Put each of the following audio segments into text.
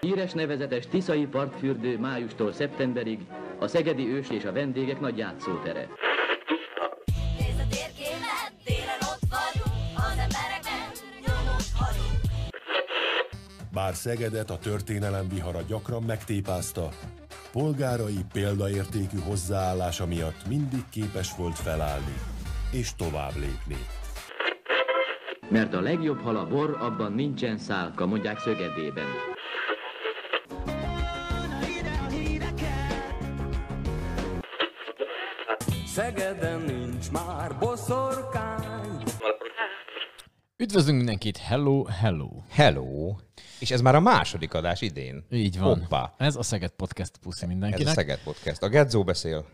Híres nevezetes Tiszai partfürdő májustól szeptemberig a szegedi ős és a vendégek nagy játszótere. Nézd a térképet, télen ott vagyunk, az emberekben nyomot hagyunk. Bár Szegedet a történelem vihara gyakran megtépázta, polgárai példaértékű hozzáállása miatt mindig képes volt felállni és tovább lépni. Mert a legjobb hal a bor, abban nincsen szálka, mondják Szögedében. Szegeden nincs már boszorkány. Üdvözlünk mindenkit, hello, hello. Hello! És ez már a második adás idén. Így van. Hoppá. Ez a Szeged Podcast puszi Ez mindenkinek. a Szeged Podcast. A Gedzó beszél,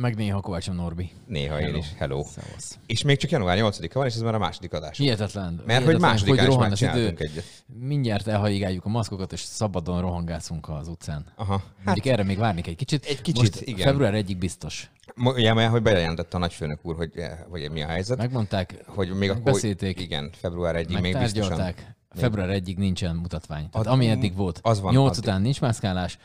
Meg néha Kovácsom Norbi. néha én is. Hello. Szevasz. És még csak január 8-a van, és ez már a második adás. Hihetetlen. Mert hogy hihetetlen, másodikán is rohan az megcsináltunk egyet. Mindjárt elhajigáljuk a maszkokat, és szabadon rohangászunk az utcán. Aha. Mondjuk erre még várnék egy kicsit. Egy kicsit, Most igen. Február 1 biztos. Ugye, mert hogy bejelentette a nagyfőnök úr, hogy, hogy mi a helyzet. Megmondták, hogy még akkor, megbeszélték, igen, február 1-ig még biztosan. Február 1 nincsen mutatvány. Tehát ami eddig volt. az van 8 addig. után nincs mászkálás,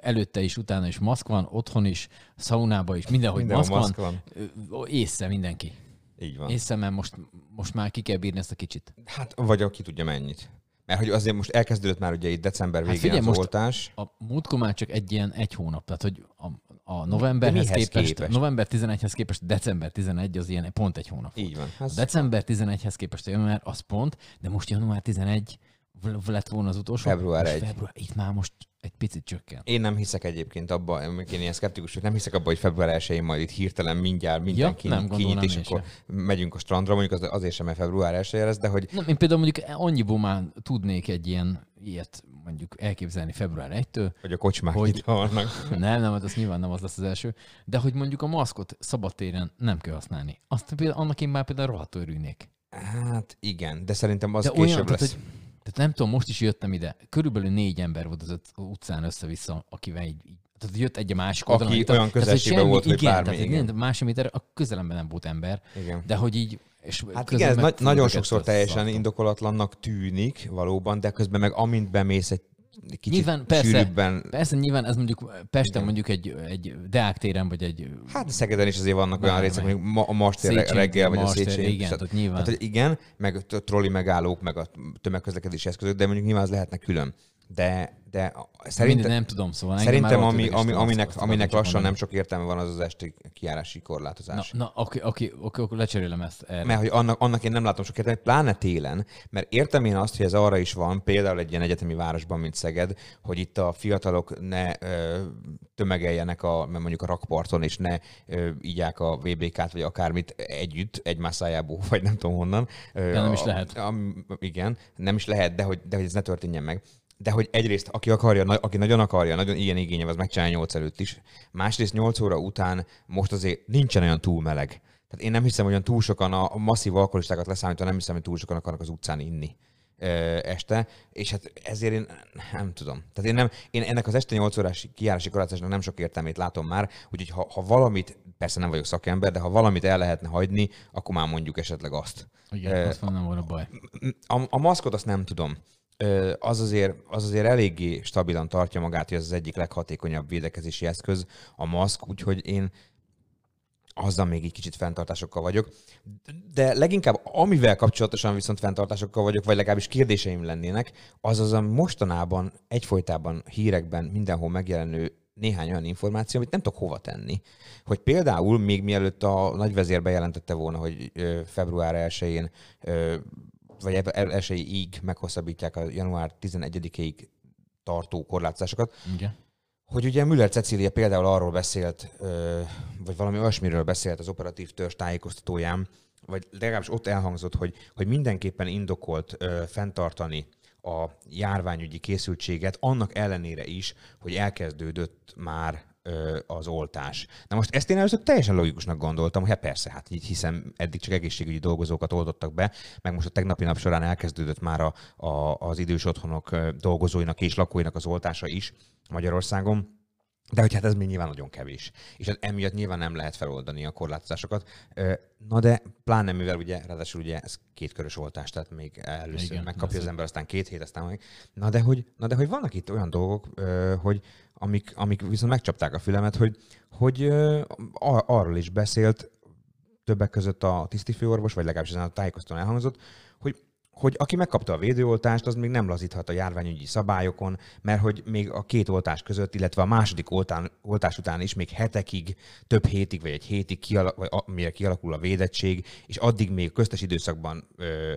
előtte is, utána is maszk van, otthon is, szaunába is, mindenhogy Mindenhol maszk, maszk van. van. Észre mindenki. Így van. Észre, mert most, most már ki kell bírni ezt a kicsit. Hát, vagy aki tudja mennyit. Mert hogy azért most elkezdődött már ugye itt december végén Hát figyelj, az oltás. A múltkor már csak egy ilyen egy hónap, tehát hogy a, a novemberhez képest, képest? november 11-hez képest december 11 az ilyen pont egy hónap. Így van. Hát, December 11-hez képest a január az pont, de most január 11 v- lett volna az utolsó. Február most 1. Február, itt már most egy picit csökken. Én nem hiszek egyébként abba, amikor én ilyen szkeptikus nem hiszek abba, hogy február 1 majd itt hirtelen mindjárt mindenki nem kinyit, és akkor megyünk a strandra, mondjuk az, azért sem, mert február 1 lesz, de hogy Nem, én például mondjuk annyiból már tudnék egy ilyen ilyet mondjuk elképzelni február 1-től, hogy a kocsmák Hogy- itt vannak. nem, nem, hát az nyilván nem az lesz az első, de hogy mondjuk a maszkot szabadtéren nem kell használni. Azt például, annak én már például rohadtul örülnék. Hát igen, de szerintem az De később olyan, tehát, lesz. hogy, tehát nem tudom, most is jöttem ide, körülbelül négy ember volt az utcán össze-vissza, akivel így, így tehát jött egy a másik Aki oldalon. olyan tehát, közelségben volt, hogy igen, bármi, Tehát, igen. másik méter, a közelemben nem volt ember, Igen. de hogy így, és Hát igen, ez na- nagyon sokszor teljesen indokolatlannak tűnik valóban, de közben meg amint bemész egy kicsit Nyilván, persze, sűrűbben, persze nyilván ez mondjuk Pesten mondjuk egy, egy Deák téren, vagy egy Hát Szegeden is azért vannak olyan részek, mondjuk ma, a Mastér Széchenyi, reggel, vagy a Széchenyi. igen, tehát nyilván. Tehát, igen, meg a trolli megállók, meg a tömegközlekedési eszközök, de mondjuk nyilván az lehetne külön. De, de a- szerintem, nem tudom, szóval szerintem ami, ami, aminek, azt aminek csak lassan nem sok értelme van, az az esti kiárási Na, korlátozás. na oké, oké, oké, oké, lecserélem ezt erre. Mert hogy annak, annak én nem látom sok értelmet, pláne télen, mert értem én azt, hogy ez arra is van, például egy ilyen egyetemi városban, mint Szeged, hogy itt a fiatalok ne ö, tömegeljenek a, mondjuk a rakparton, és ne ö, ígyák a VBK-t, vagy akármit együtt, egymás szájából, vagy nem tudom honnan. Ö, De nem is a- lehet. A, igen, nem is lehet, de hogy, de hogy ez ne történjen meg. De hogy egyrészt, aki akarja, aki nagyon akarja, nagyon ilyen igénye, az megcsinálja 8 előtt is. Másrészt 8 óra után most azért nincsen olyan túl meleg. Tehát én nem hiszem, hogy olyan túl sokan a masszív alkoholistákat leszámítva, nem hiszem, hogy túl sokan akarnak az utcán inni este, és hát ezért én nem tudom. Tehát én, nem, én ennek az este 8 órás kijárási korlátozásnak nem sok értelmét látom már, úgyhogy ha, ha valamit, persze nem vagyok szakember, de ha valamit el lehetne hagyni, akkor már mondjuk esetleg azt. Igen, Ö, azt nem volna baj. a, a maszkot azt nem tudom. Az azért, az azért eléggé stabilan tartja magát, hogy ez az egyik leghatékonyabb védekezési eszköz, a maszk, úgyhogy én azzal még egy kicsit fenntartásokkal vagyok. De leginkább amivel kapcsolatosan viszont fenntartásokkal vagyok, vagy legalábbis kérdéseim lennének, az az a mostanában egyfolytában hírekben mindenhol megjelenő néhány olyan információ, amit nem tudok hova tenni. Hogy például még mielőtt a nagyvezér bejelentette volna, hogy február 1-én ö, vagy ebbe- elsőig meghosszabbítják a január 11-ig tartó korlátozásokat, Igen. hogy ugye Müller Cecília például arról beszélt, vagy valami olyasmiről beszélt az operatív törzs tájékoztatóján, vagy legalábbis ott elhangzott, hogy, hogy mindenképpen indokolt ö, fenntartani a járványügyi készültséget, annak ellenére is, hogy elkezdődött már az oltás. Na most ezt én először teljesen logikusnak gondoltam, hogy hát persze, hát így hiszem eddig csak egészségügyi dolgozókat oldottak be, meg most a tegnapi nap során elkezdődött már a, a, az idős otthonok dolgozóinak és lakóinak az oltása is Magyarországon. De hogy hát ez még nyilván nagyon kevés. És hát emiatt nyilván nem lehet feloldani a korlátozásokat. Na de pláne mivel ugye, ráadásul ugye ez kétkörös oltás, tehát még először Igen, megkapja az ember, aztán két hét, aztán még. Na de hogy, na de hogy vannak itt olyan dolgok, hogy amik, amik viszont megcsapták a fülemet, hogy, hogy ar- arról is beszélt többek között a tisztifőorvos, vagy legalábbis ezen a tájékoztatón elhangzott, hogy hogy aki megkapta a védőoltást, az még nem lazíthat a járványügyi szabályokon, mert hogy még a két oltás között, illetve a második oltán, oltás után is még hetekig, több hétig vagy egy hétig, kiala, vagy a, kialakul a védettség, és addig még köztes időszakban ö,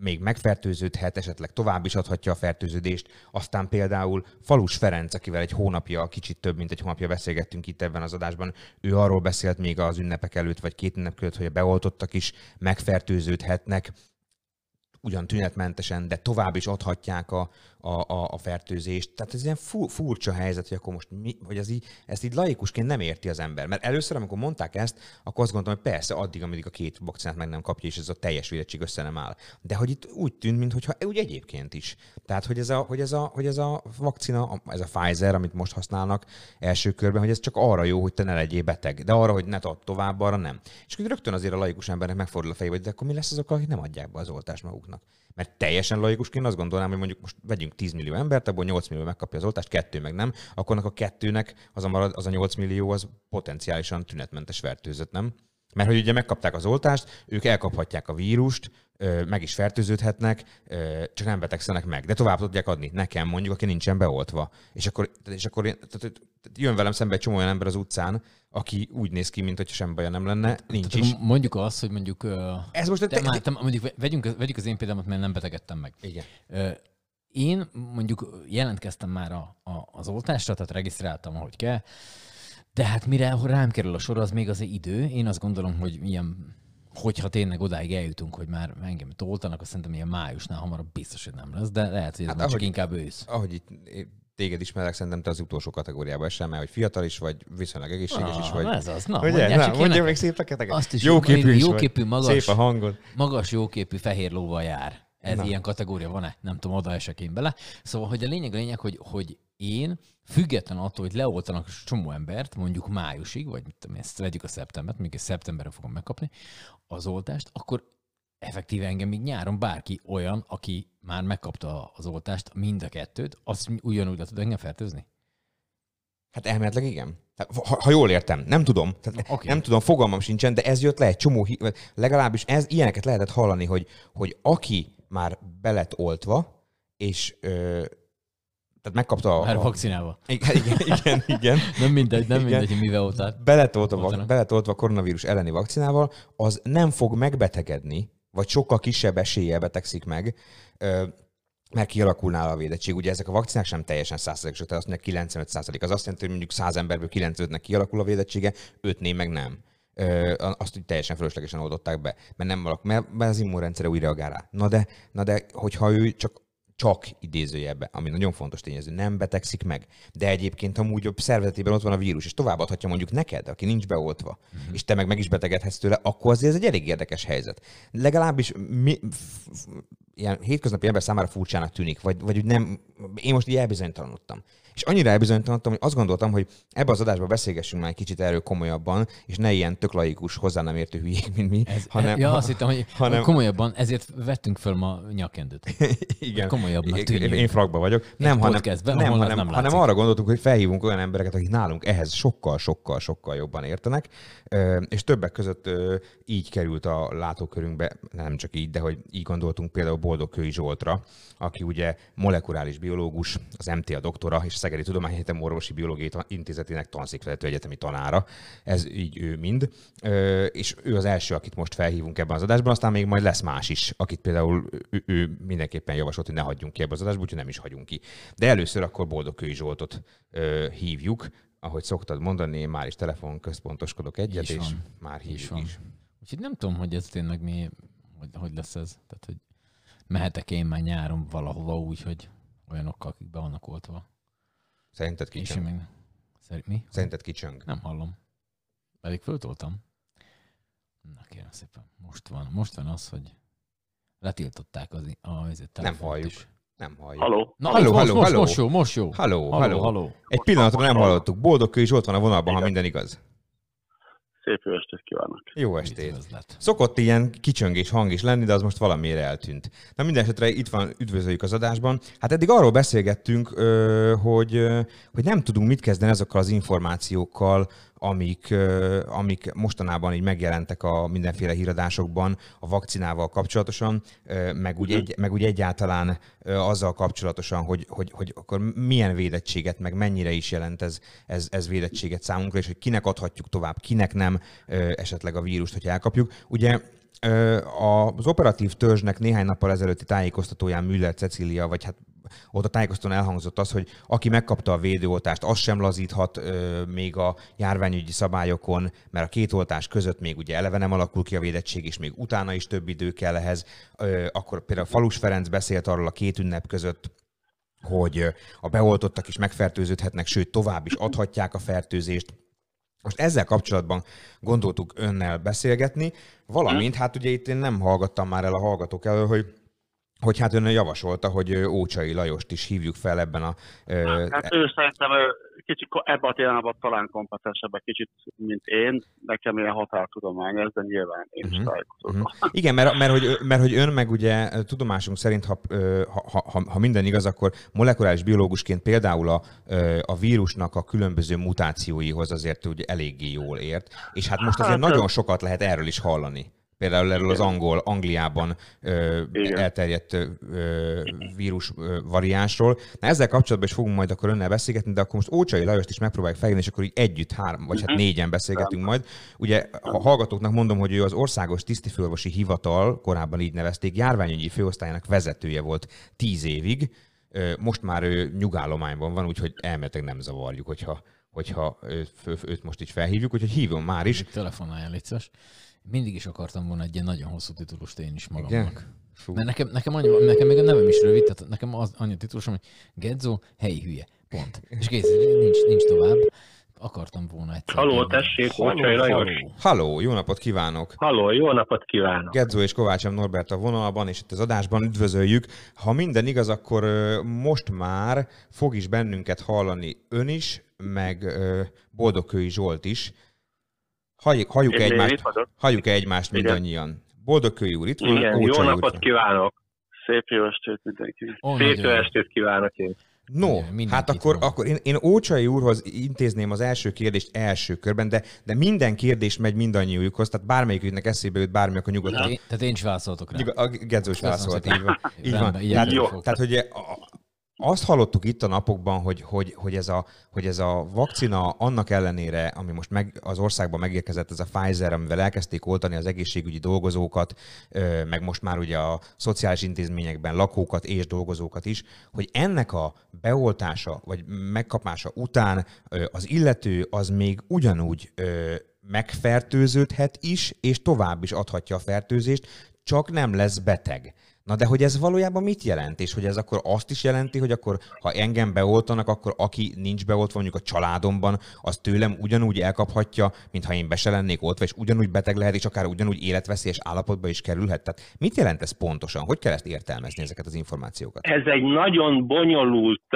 még megfertőződhet, esetleg tovább is adhatja a fertőződést. Aztán például Falus Ferenc, akivel egy hónapja, kicsit több, mint egy hónapja beszélgettünk itt ebben az adásban, ő arról beszélt még az ünnepek előtt, vagy két ünnep között, hogy a beoltottak is megfertőződhetnek, ugyan tünetmentesen, de tovább is adhatják a, a, a, a fertőzést. Tehát ez ilyen fu, furcsa helyzet, hogy akkor most mi, hogy ez így, ezt így laikusként nem érti az ember. Mert először, amikor mondták ezt, akkor azt gondoltam, hogy persze, addig, amíg a két vakcinát meg nem kapja, és ez a teljes védettség össze nem áll. De hogy itt úgy tűnt, mintha úgy egyébként is. Tehát, hogy ez a, hogy ez a, hogy ez a vakcina, ez a Pfizer, amit most használnak első körben, hogy ez csak arra jó, hogy te ne legyél beteg. De arra, hogy ne add tovább, arra nem. És akkor rögtön azért a laikus embernek megfordul a fejébe, hogy de akkor mi lesz azokkal, akik nem adják be az oltást maguknak. Mert teljesen laikusként azt gondolnám, hogy mondjuk most vegyünk 10 millió embert, abból 8 millió megkapja az oltást, kettő meg nem, akkor a kettőnek az a, marad, az a 8 millió az potenciálisan tünetmentes fertőzött, nem? Mert hogy ugye megkapták az oltást, ők elkaphatják a vírust, meg is fertőződhetnek, csak nem betegszenek meg. De tovább tudják adni nekem, mondjuk, aki nincsen beoltva. És akkor, és akkor tehát, jön velem szembe egy csomó olyan ember az utcán, aki úgy néz ki, mint hogy semmi baja nem lenne, nincs Tehát is. mondjuk azt, hogy mondjuk... Ez most te, te- te, mondjuk vegyünk, vegyük az én példámat, mert nem betegedtem meg. Igen. Én mondjuk jelentkeztem már a, a, az oltásra, tehát regisztráltam, ahogy kell, de hát mire rám kerül a sor, az még az idő. Én azt gondolom, hogy ilyen, hogyha tényleg odáig eljutunk, hogy már engem itt oltanak, azt szerintem ilyen májusnál hamarabb biztos, hogy nem lesz, de lehet, hogy ez Hát már csak ahogy- inkább ősz. ahogy itt téged ismerek, szerintem te az utolsó kategóriába esel, mert hogy fiatal is vagy, viszonylag egészséges is Ah, vagy. ez az. Na, Ugye? mondják Na, csak mondja ilyenek. még szép feketeket. Azt is jóképű jó- is jóképű, vagy. magas. Szép a hangod. magas, jóképű fehér lóval jár. Ez Na. Ilyen kategória van-e? Nem tudom, oda esek én bele. Szóval, hogy a lényeg a lényeg, hogy, hogy én független attól, hogy leoltanak csomó embert, mondjuk májusig, vagy mit tudom, ezt vegyük a szeptembert, még szeptemberre fogom megkapni az oltást, akkor effektíve engem még nyáron bárki olyan, aki már megkapta az oltást, mind a kettőt, azt ugyanúgy le tud engem fertőzni? Hát elméletileg igen. Hát, ha, ha jól értem, nem tudom. Tehát okay. Nem tudom, fogalmam sincsen, de ez jött le egy csomó, legalábbis ez, ilyeneket lehetett hallani, hogy, hogy aki már belet oltva, és ö, tehát megkapta Már a... vakcinálva. Igen, igen, igen, igen. Nem mindegy, nem Igen. mindegy, mivel oltál. beletoltva, beletoltva koronavírus elleni vakcinával, az nem fog megbetegedni, vagy sokkal kisebb eséllyel betegszik meg, ö, mert kialakulna nála a védettség. Ugye ezek a vakcinák sem teljesen százszerzékosok, tehát azt mondják 95 százalék. Az azt jelenti, hogy mondjuk 100 emberből 95-nek kialakul a védettsége, 5 meg nem. Azt úgy teljesen fölöslegesen oldották be, mert, nem valak, mert, az immunrendszere úgy reagál rá. Na de, na de hogyha ő csak csak idézőjelbe, ami nagyon fontos tényező, nem betegszik meg, de egyébként amúgy a szervezetében ott van a vírus, és továbbadhatja mondjuk neked, aki nincs beoltva, uh-huh. és te meg meg is betegedhetsz tőle, akkor azért ez egy elég érdekes helyzet. Legalábbis mi, ilyen hétköznapi ember számára furcsának tűnik, vagy, vagy úgy nem, én most így elbizonytalanodtam. És annyira elbizonytalanodtam, hogy azt gondoltam, hogy ebbe az adásba beszélgessünk már egy kicsit erről komolyabban, és ne ilyen tök laikus, hozzá nem értő hülyék, mint mi, Ez, hanem, ja, azt hittem, hogy hanem- komolyabban, ezért vettünk föl ma nyakkendőt. Igen. komolyabbnak Én- tűnjünk. Én frakba vagyok. Nem, hanem, nem, hanem, nem hanem arra gondoltunk, hogy felhívunk olyan embereket, akik nálunk ehhez sokkal, sokkal, sokkal jobban értenek, és többek között így került a látókörünkbe, nem csak így, de hogy így gondoltunk például Boldog Kői Zsoltra, aki ugye molekuláris biológus, az MTA doktora és Szegedi Tudományegyetem Orvosi Biológiai Intézetének tanszékvezető egyetemi tanára. Ez így ő mind. És ő az első, akit most felhívunk ebben az adásban, aztán még majd lesz más is, akit például ő, ő mindenképpen javasolt, hogy ne hagyjunk ki ebbe az adásba, úgyhogy nem is hagyunk ki. De először akkor Boldog Zsoltot hívjuk, ahogy szoktad mondani, én már is telefon központoskodok egyet, is és van. már hívjuk van. is. Úgyhogy nem tudom, hogy ez tényleg mi, hogy, hogy lesz ez. Tehát, hogy mehetek én már nyáron valahova úgy, hogy olyanokkal, akik be vannak oltva. Szerinted És én kicsöng? meg... Szerint mi? Szerinted kicsöng? Nem hallom. Pedig föltoltam. Na kérem szépen. Most van, most van az, hogy letiltották az, a, az telefont halljuk. Is. Nem hallja. Haló? Na, Halló, most, halló, most, halló. most jó, most jó. Halló, halló. halló. halló. Egy pillanatra nem hallottuk. Boldog is ott van a vonalban, ha minden igaz. Szép jó estét kívánok. Jó estét. Szokott ilyen kicsöngés hang is lenni, de az most valamiért eltűnt. Na minden esetre itt van, üdvözöljük az adásban. Hát eddig arról beszélgettünk, hogy, hogy nem tudunk mit kezdeni azokkal az információkkal, amik, amik mostanában így megjelentek a mindenféle híradásokban a vakcinával kapcsolatosan, meg úgy, egy, meg úgy egyáltalán azzal kapcsolatosan, hogy, hogy, hogy akkor milyen védettséget, meg mennyire is jelent ez, ez, ez védettséget számunkra, és hogy kinek adhatjuk tovább, kinek nem esetleg a vírust, hogy elkapjuk. Ugye Az operatív törzsnek néhány nappal ezelőtti tájékoztatóján Müller Cecília, vagy hát ott a tájékoztatón elhangzott az, hogy aki megkapta a védőoltást, az sem lazíthat ö, még a járványügyi szabályokon, mert a két oltás között még ugye eleve nem alakul ki a védettség, és még utána is több idő kell ehhez. Ö, akkor például Falus Ferenc beszélt arról a két ünnep között, hogy a beoltottak is megfertőződhetnek, sőt tovább is adhatják a fertőzést. Most ezzel kapcsolatban gondoltuk önnel beszélgetni, valamint hát ugye itt én nem hallgattam már el a hallgatók elől, hogy hogy hát ön javasolta, hogy Ócsai Lajost is hívjuk fel ebben a... ö, Hát ő szerintem ő kicsit ebben a témában talán kompetensebb egy kicsit, mint én. Nekem ilyen határtudomány ez, de nyilván én is Mhm. tájékozódom. Mhm. Igen, mert, mert, hogy, mert hogy ön meg ugye tudomásunk szerint, ha, ha, ha, ha minden igaz, akkor molekuláris biológusként például a, a vírusnak a különböző mutációihoz azért ugye eléggé jól ért, és hát most azért Hát, nagyon sokat lehet erről is hallani. Például erről az angol, Angliában ö, Igen. elterjedt ö, vírus ö, variánsról. Na ezzel kapcsolatban is fogunk majd akkor önnel beszélgetni, de akkor most Ócsai Lajost is megpróbáljuk felhívni, és akkor így együtt három, vagy hát négyen beszélgetünk majd. Ugye a hallgatóknak mondom, hogy ő az Országos Tisztifőorvosi Hivatal, korábban így nevezték, járványügyi főosztályának vezetője volt tíz évig. Most már ő nyugállományban van, úgyhogy elméletileg nem zavarjuk, hogyha, hogyha őt, őt most így felhívjuk, úgyhogy hívom már is. Telefonálja, légy szíves. Mindig is akartam volna egy ilyen nagyon hosszú titulust én is Igen? magamnak. Fú. Mert nekem, nekem, annyi, nekem még a nevem is rövid, tehát nekem az annyi titulusom, hogy Gedzo, helyi hülye. Pont. És kész, nincs, nincs tovább. Akartam volna egyszer. Haló, tessék, Haló, Ócsai Lajos. haló. Jó napot kívánok! Halló, jó napot kívánok! Gedzó és Kovács M. Norbert a vonalban, és itt az adásban üdvözöljük. Ha minden igaz, akkor most már fog is bennünket hallani ön is, meg Boldogkői Zsolt is. Halljuk, halljuk Én- én egymást, vagyok. halljuk egymást Igen. mindannyian. Boldogkői úr itt van, Igen, jó Ócsai úr napot kívánok! Szép jó estét mindenki. Ó, Szép jó jó. estét kívánok én! No, Mindenkit hát akkor, van. akkor én, én Ócsai úrhoz intézném az első kérdést első körben, de, de minden kérdés megy mindannyiukhoz, tehát bármelyiküknek eszébe jut bármi, akkor nyugodtan. Tehát én, tehát én is válaszoltok rá. A Gedzó is válaszolt, így van. Így van. Rendben, Tehát, igyekezni fogok. tehát, hogy a- azt hallottuk itt a napokban, hogy, hogy, hogy, ez a, hogy ez a vakcina annak ellenére, ami most meg, az országban megérkezett, ez a Pfizer, amivel elkezdték oltani az egészségügyi dolgozókat, meg most már ugye a szociális intézményekben lakókat és dolgozókat is, hogy ennek a beoltása vagy megkapása után az illető az még ugyanúgy megfertőződhet is, és tovább is adhatja a fertőzést, csak nem lesz beteg. Na de hogy ez valójában mit jelent? És hogy ez akkor azt is jelenti, hogy akkor ha engem beoltanak, akkor aki nincs beoltva mondjuk a családomban, az tőlem ugyanúgy elkaphatja, mintha én be se lennék oltva, és ugyanúgy beteg lehet, és akár ugyanúgy életveszélyes állapotba is kerülhet. Tehát mit jelent ez pontosan? Hogy kell ezt értelmezni, ezeket az információkat? Ez egy nagyon bonyolult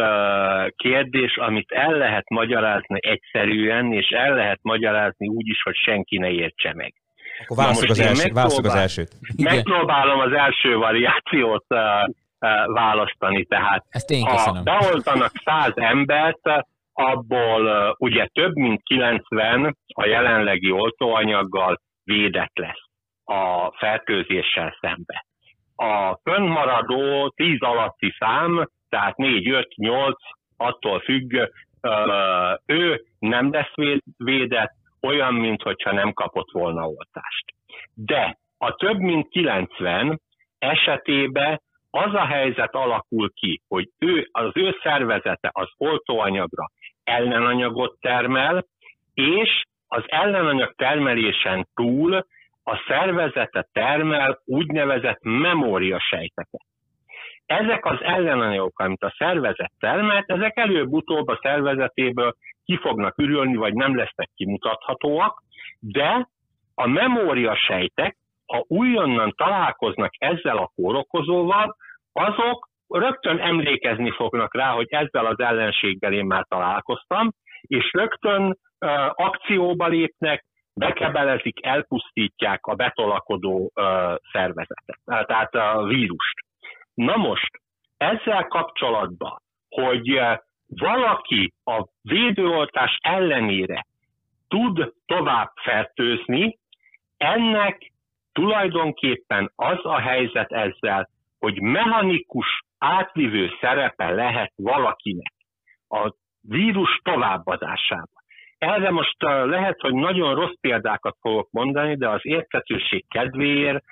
kérdés, amit el lehet magyarázni egyszerűen, és el lehet magyarázni úgy is, hogy senki ne értse meg. Akkor válaszok az, első, válaszok az elsőt. Igen. Megpróbálom az első variációt uh, uh, választani, tehát Ezt én ha köszönöm. beoltanak 100 embert, abból uh, ugye több mint 90 a jelenlegi oltóanyaggal védett lesz a fertőzéssel szembe. A fönnmaradó 10 alatti szám, tehát 4, 5, 8, attól függ, ő nem lesz véd- védett, olyan, mintha nem kapott volna oltást. De a több mint 90 esetében az a helyzet alakul ki, hogy ő, az ő szervezete az oltóanyagra ellenanyagot termel, és az ellenanyag termelésen túl a szervezete termel úgynevezett memóriasejteket. Ezek az ellenanyagok, amit a szervezet termelt, ezek előbb-utóbb a szervezetéből ki fognak ürülni, vagy nem lesznek kimutathatóak, de a memóriasejtek, ha újonnan találkoznak ezzel a kórokozóval, azok rögtön emlékezni fognak rá, hogy ezzel az ellenséggel én már találkoztam, és rögtön uh, akcióba lépnek, bekebelezik, elpusztítják a betolakodó uh, szervezetet, tehát a vírust. Na most, ezzel kapcsolatban, hogy valaki a védőoltás ellenére tud tovább fertőzni, ennek tulajdonképpen az a helyzet ezzel, hogy mechanikus átvivő szerepe lehet valakinek a vírus továbbadásában. Erre most lehet, hogy nagyon rossz példákat fogok mondani, de az érthetőség kedvéért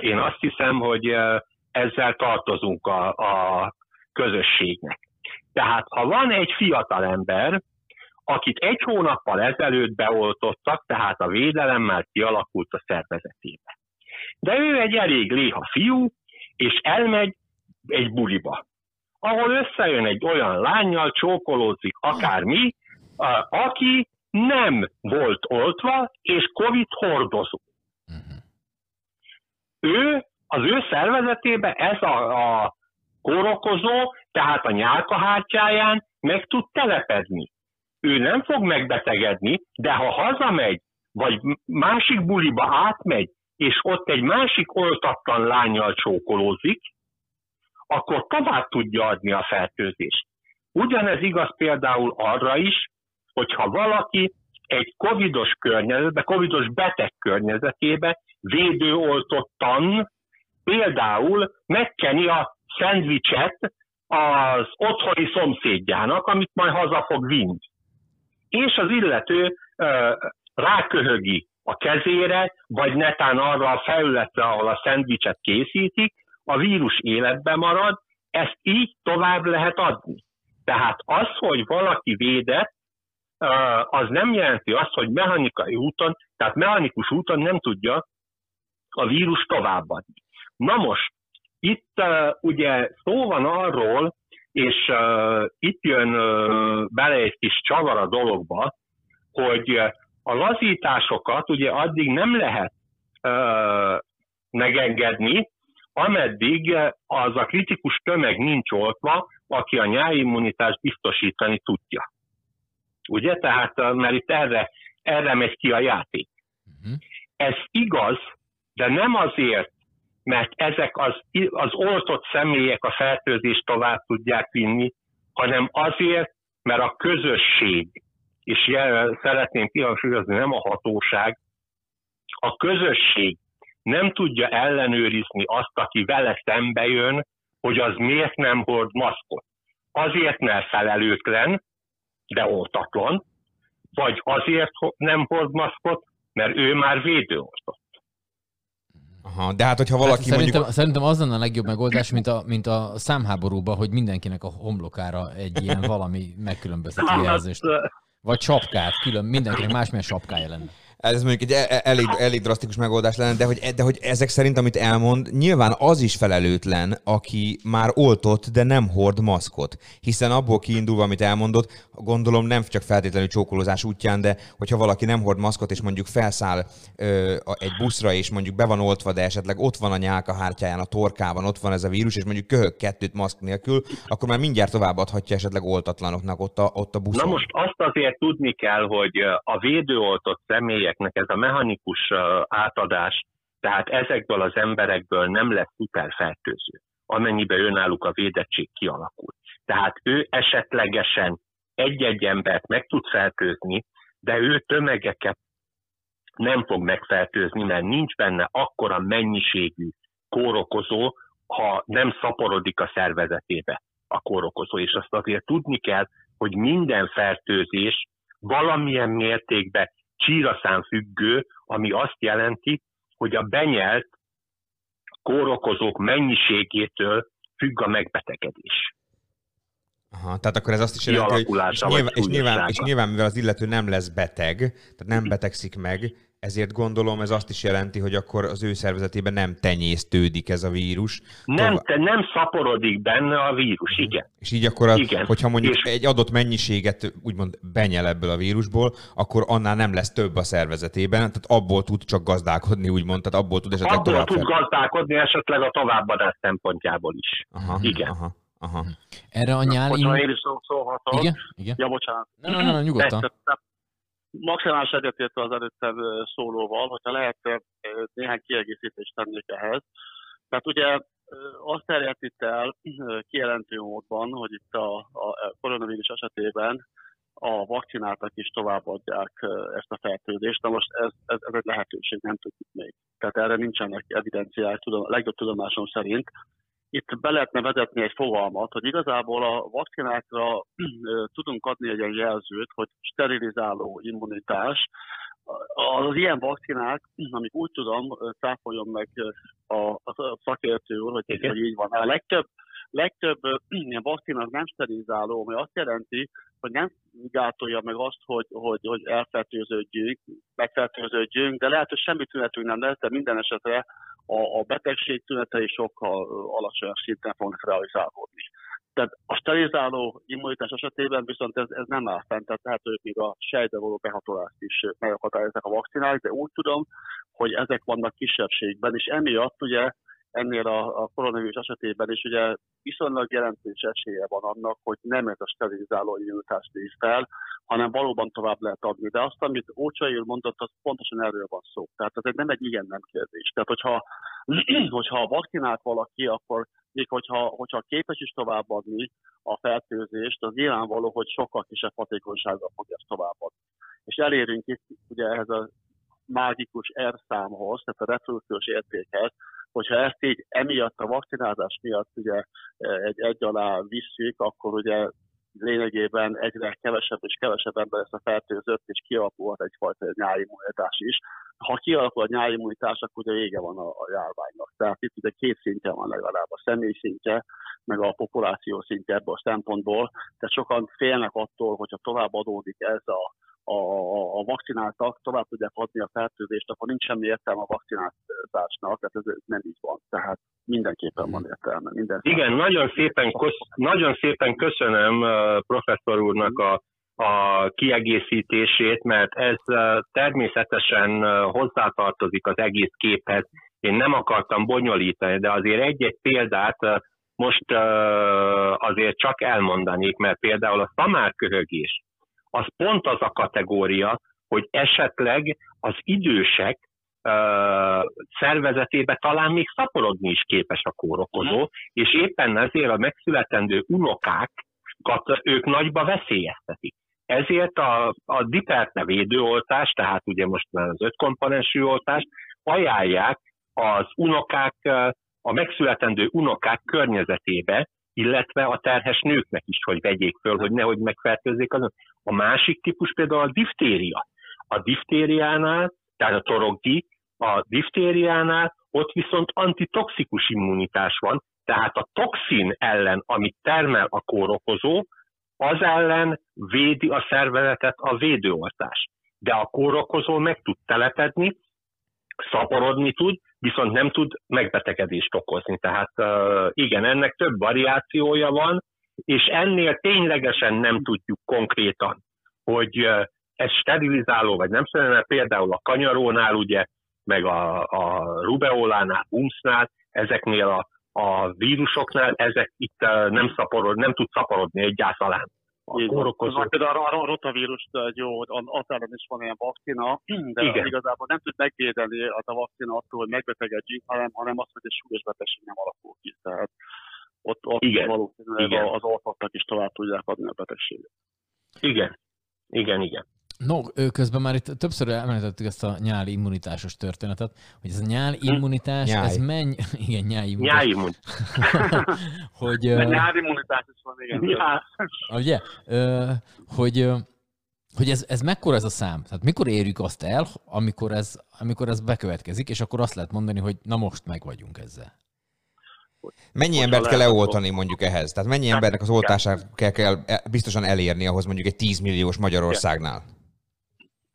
én azt hiszem, hogy ezzel tartozunk a, a közösségnek. Tehát ha van egy fiatal ember, akit egy hónappal ezelőtt beoltottak, tehát a védelemmel kialakult a szervezetébe. De ő egy elég léha fiú, és elmegy egy buliba, ahol összejön egy olyan lányjal, csókolózik akármi, aki nem volt oltva, és Covid hordozó. Ő, az ő szervezetébe ez a, a kórokozó, tehát a nyálkahártyáján meg tud telepedni. Ő nem fog megbetegedni, de ha hazamegy, vagy másik buliba átmegy, és ott egy másik oltatlan lányjal csókolózik, akkor tovább tudja adni a fertőzést. Ugyanez igaz például arra is, hogyha valaki egy covidos környezetbe, covidos beteg környezetébe védőoltottan például megkeni a szendvicset az otthoni szomszédjának, amit majd haza fog vinni. És az illető ráköhögi a kezére, vagy netán arra a felületre, ahol a szendvicset készítik, a vírus életbe marad, ezt így tovább lehet adni. Tehát az, hogy valaki védett, az nem jelenti azt, hogy mechanikai úton, tehát mechanikus úton nem tudja a vírus továbbadni. Na most, itt uh, ugye szó van arról, és uh, itt jön uh, bele egy kis csavar a dologba, hogy a lazításokat ugye addig nem lehet uh, megengedni, ameddig az a kritikus tömeg nincs oltva, aki a nyáimmunitást biztosítani tudja. Ugye? Tehát, mert itt erre, erre megy ki a játék. Uh-huh. Ez igaz, de nem azért, mert ezek az, az oltott személyek a fertőzést tovább tudják vinni, hanem azért, mert a közösség, és jel, szeretném kihangsúlyozni, nem a hatóság, a közösség nem tudja ellenőrizni azt, aki vele szembe jön, hogy az miért nem hord maszkot. Azért, mert felelőtlen, de oltatlan, vagy azért nem hord maszkot, mert ő már védőoltott. Aha, de hát, hogyha valaki hát szerintem, mondjuk... Szerintem az lenne a legjobb megoldás, mint a, mint a számháborúban, hogy mindenkinek a homlokára egy ilyen valami megkülönböztető jelzést. Vagy sapkát, külön, mindenkinek másmilyen sapkája lenne. Ez mondjuk egy e- e- elég, elég drasztikus megoldás lenne, de hogy, de hogy ezek szerint, amit elmond, nyilván az is felelőtlen, aki már oltott, de nem hord maszkot. Hiszen abból kiindulva, amit elmondott, gondolom nem csak feltétlenül csókolózás útján, de hogyha valaki nem hord maszkot, és mondjuk felszáll ö, egy buszra, és mondjuk be van oltva, de esetleg ott van a nyálkahártyáján, a torkában, ott van ez a vírus, és mondjuk köhög kettőt maszk nélkül, akkor már mindjárt továbbadhatja esetleg oltatlanoknak ott a, ott a buszon. Na most azt azért tudni kell, hogy a védőoltott személyek embereknek ez a mechanikus átadás, tehát ezekből az emberekből nem lesz szuperfertőző, amennyiben önálluk a védettség kialakul. Tehát ő esetlegesen egy-egy embert meg tud fertőzni, de ő tömegeket nem fog megfertőzni, mert nincs benne akkora mennyiségű kórokozó, ha nem szaporodik a szervezetébe a kórokozó. És azt azért tudni kell, hogy minden fertőzés valamilyen mértékben csíraszám függő, ami azt jelenti, hogy a benyelt kórokozók mennyiségétől függ a megbetegedés. Aha, tehát akkor ez azt is jelenti, hogy és nyilván, és, nyilván, és nyilván, mivel az illető nem lesz beteg, tehát nem betegszik meg, ezért gondolom ez azt is jelenti, hogy akkor az ő szervezetében nem tenyésztődik ez a vírus. Nem, te, nem szaporodik benne a vírus, igen. És így akkor, a, Igen. hogyha mondjuk És- egy adott mennyiséget úgymond benyel ebből a vírusból, akkor annál nem lesz több a szervezetében, tehát abból tud csak gazdálkodni, úgymond, tehát abból tud esetleg Abból tovább tud fel. gazdálkodni esetleg a továbbadás szempontjából is. Aha, Igen. Aha, aha. Erre a nyáli... Hogyha én is szó- szólhatok. Igen? Igen? Ja, bocsánat. Na, na, na, nyugodtan. Persze, tehát Maximális egyetértve az előttem szólóval, hogyha lehet néhány kiegészítést tennék ehhez. Tehát ugye azt terjedt itt el kijelentő módban, hogy itt a, a koronavírus esetében a vakcináltak is továbbadják ezt a fertőzést. Na most ez, ez, ez egy lehetőség, nem tudjuk még. Tehát erre nincsenek evidenciák, tudom, legjobb tudomásom szerint. Itt be lehetne vezetni egy fogalmat, hogy igazából a vakcinákra tudunk adni egy ilyen jelzőt, hogy sterilizáló immunitás. Az ilyen vakcinák, amik úgy tudom, cáfoljon meg a, a szakértő úr, hogy, hogy így van. A legtöbb, legtöbb ilyen vakcina az nem sterilizáló, ami azt jelenti, hogy nem gátolja meg azt, hogy, hogy, hogy elfertőződjünk, megfertőződjünk, de lehet, hogy semmi tünetünk nem lesz, de minden esetre a, a betegség tünetei sokkal alacsonyabb szinten fognak realizálódni. Tehát a sterilizáló immunitás esetében viszont ez, ez nem áll fent, tehát lehet, hogy még a sejtbe való behatolást is megakadályozzák a vakcinák, de úgy tudom, hogy ezek vannak kisebbségben, és emiatt ugye ennél a, a koronavírus esetében is ugye viszonylag jelentős esélye van annak, hogy nem ez a sterilizáló immunitás néz fel, hanem valóban tovább lehet adni. De azt, amit Ócsai mondott, az pontosan erről van szó. Tehát ez nem egy igen-nem kérdés. Tehát hogyha, hogyha vakcinált valaki, akkor még hogyha, hogyha képes is továbbadni a fertőzést, az nyilvánvaló, hogy sokkal kisebb hatékonysággal fogja ezt továbbadni. És elérünk itt ugye ehhez a mágikus R számhoz, tehát a reprodukciós értékhez, hogyha ezt így emiatt a vakcinázás miatt ugye egy, egy alá visszük, akkor ugye lényegében egyre kevesebb és kevesebb ember lesz a fertőzött, és kialakulhat egyfajta nyáimmunitás is. Ha kialakul a nyáimmunitás, akkor ugye vége van a, a járványnak. Tehát itt ugye két szintje van legalább, a személy szintje, meg a populáció szintje ebből a szempontból. Tehát sokan félnek attól, hogyha tovább adódik ez a a, a, vakcináltak tovább tudják adni a fertőzést, akkor nincs semmi értelme a vakcináltásnak, tehát ez nem így van. Tehát mindenképpen van értelme. Minden Igen, nagyon szépen, kösz, nagyon szépen köszönöm uh, professzor úrnak a, a kiegészítését, mert ez uh, természetesen uh, hozzátartozik az egész képhez. Én nem akartam bonyolítani, de azért egy-egy példát uh, most uh, azért csak elmondanék, mert például a szamárköhögés, az pont az a kategória, hogy esetleg az idősek szervezetébe talán még szaporodni is képes a kórokozó, és éppen ezért a megszületendő unokákat ők nagyba veszélyeztetik. Ezért a, a Diperte védőoltás, tehát ugye most már az öt komponensű oltást, ajánlják az unokák, a megszületendő unokák környezetébe, illetve a terhes nőknek is, hogy vegyék föl, hogy nehogy megfertőzzék azon. A másik típus például a diftéria. A diftériánál, tehát a torokdi, a diftériánál ott viszont antitoxikus immunitás van, tehát a toxin ellen, amit termel a kórokozó, az ellen védi a szervezetet a védőoltás. De a kórokozó meg tud telepedni, szaporodni tud, viszont nem tud megbetegedést okozni. Tehát igen, ennek több variációja van, és ennél ténylegesen nem tudjuk konkrétan, hogy ez sterilizáló, vagy nem szerintem, mert például a kanyarónál, ugye, meg a, a rubeolánál, umsznál, ezeknél a, a vírusoknál, ezek itt nem, szaporod, nem tud szaporodni. A Így van. kórokozó. Például a a rotavírust egy jó, az ellen is van ilyen vakcina, de Igen. Igazából nem tud megvédeni az a vakcina attól, hogy megbetegedjünk, hanem, hanem azt, hogy egy súlyos betegség nem alakul ki. Tehát ott, ott Igen. valószínűleg Igen. az oltottak is tovább tudják adni a betegséget. Igen, igen, igen. No, közben már itt többször említettük ezt a nyáli immunitásos történetet, hogy ez a nyáli immunitás, Nyáj. ez menny... Igen, nyáli immunitás. Nyáimmun. hogy, De ö, nyári immunitás is van, igen. Ja. ugye, ö, hogy, hogy ez, ez mekkora ez a szám? Tehát mikor érjük azt el, amikor ez, amikor ez bekövetkezik, és akkor azt lehet mondani, hogy na most meg vagyunk ezzel. Mennyi embert kell leoltani mondjuk ehhez? Tehát mennyi embernek az oltását kell, kell biztosan elérni ahhoz mondjuk egy 10 milliós Magyarországnál?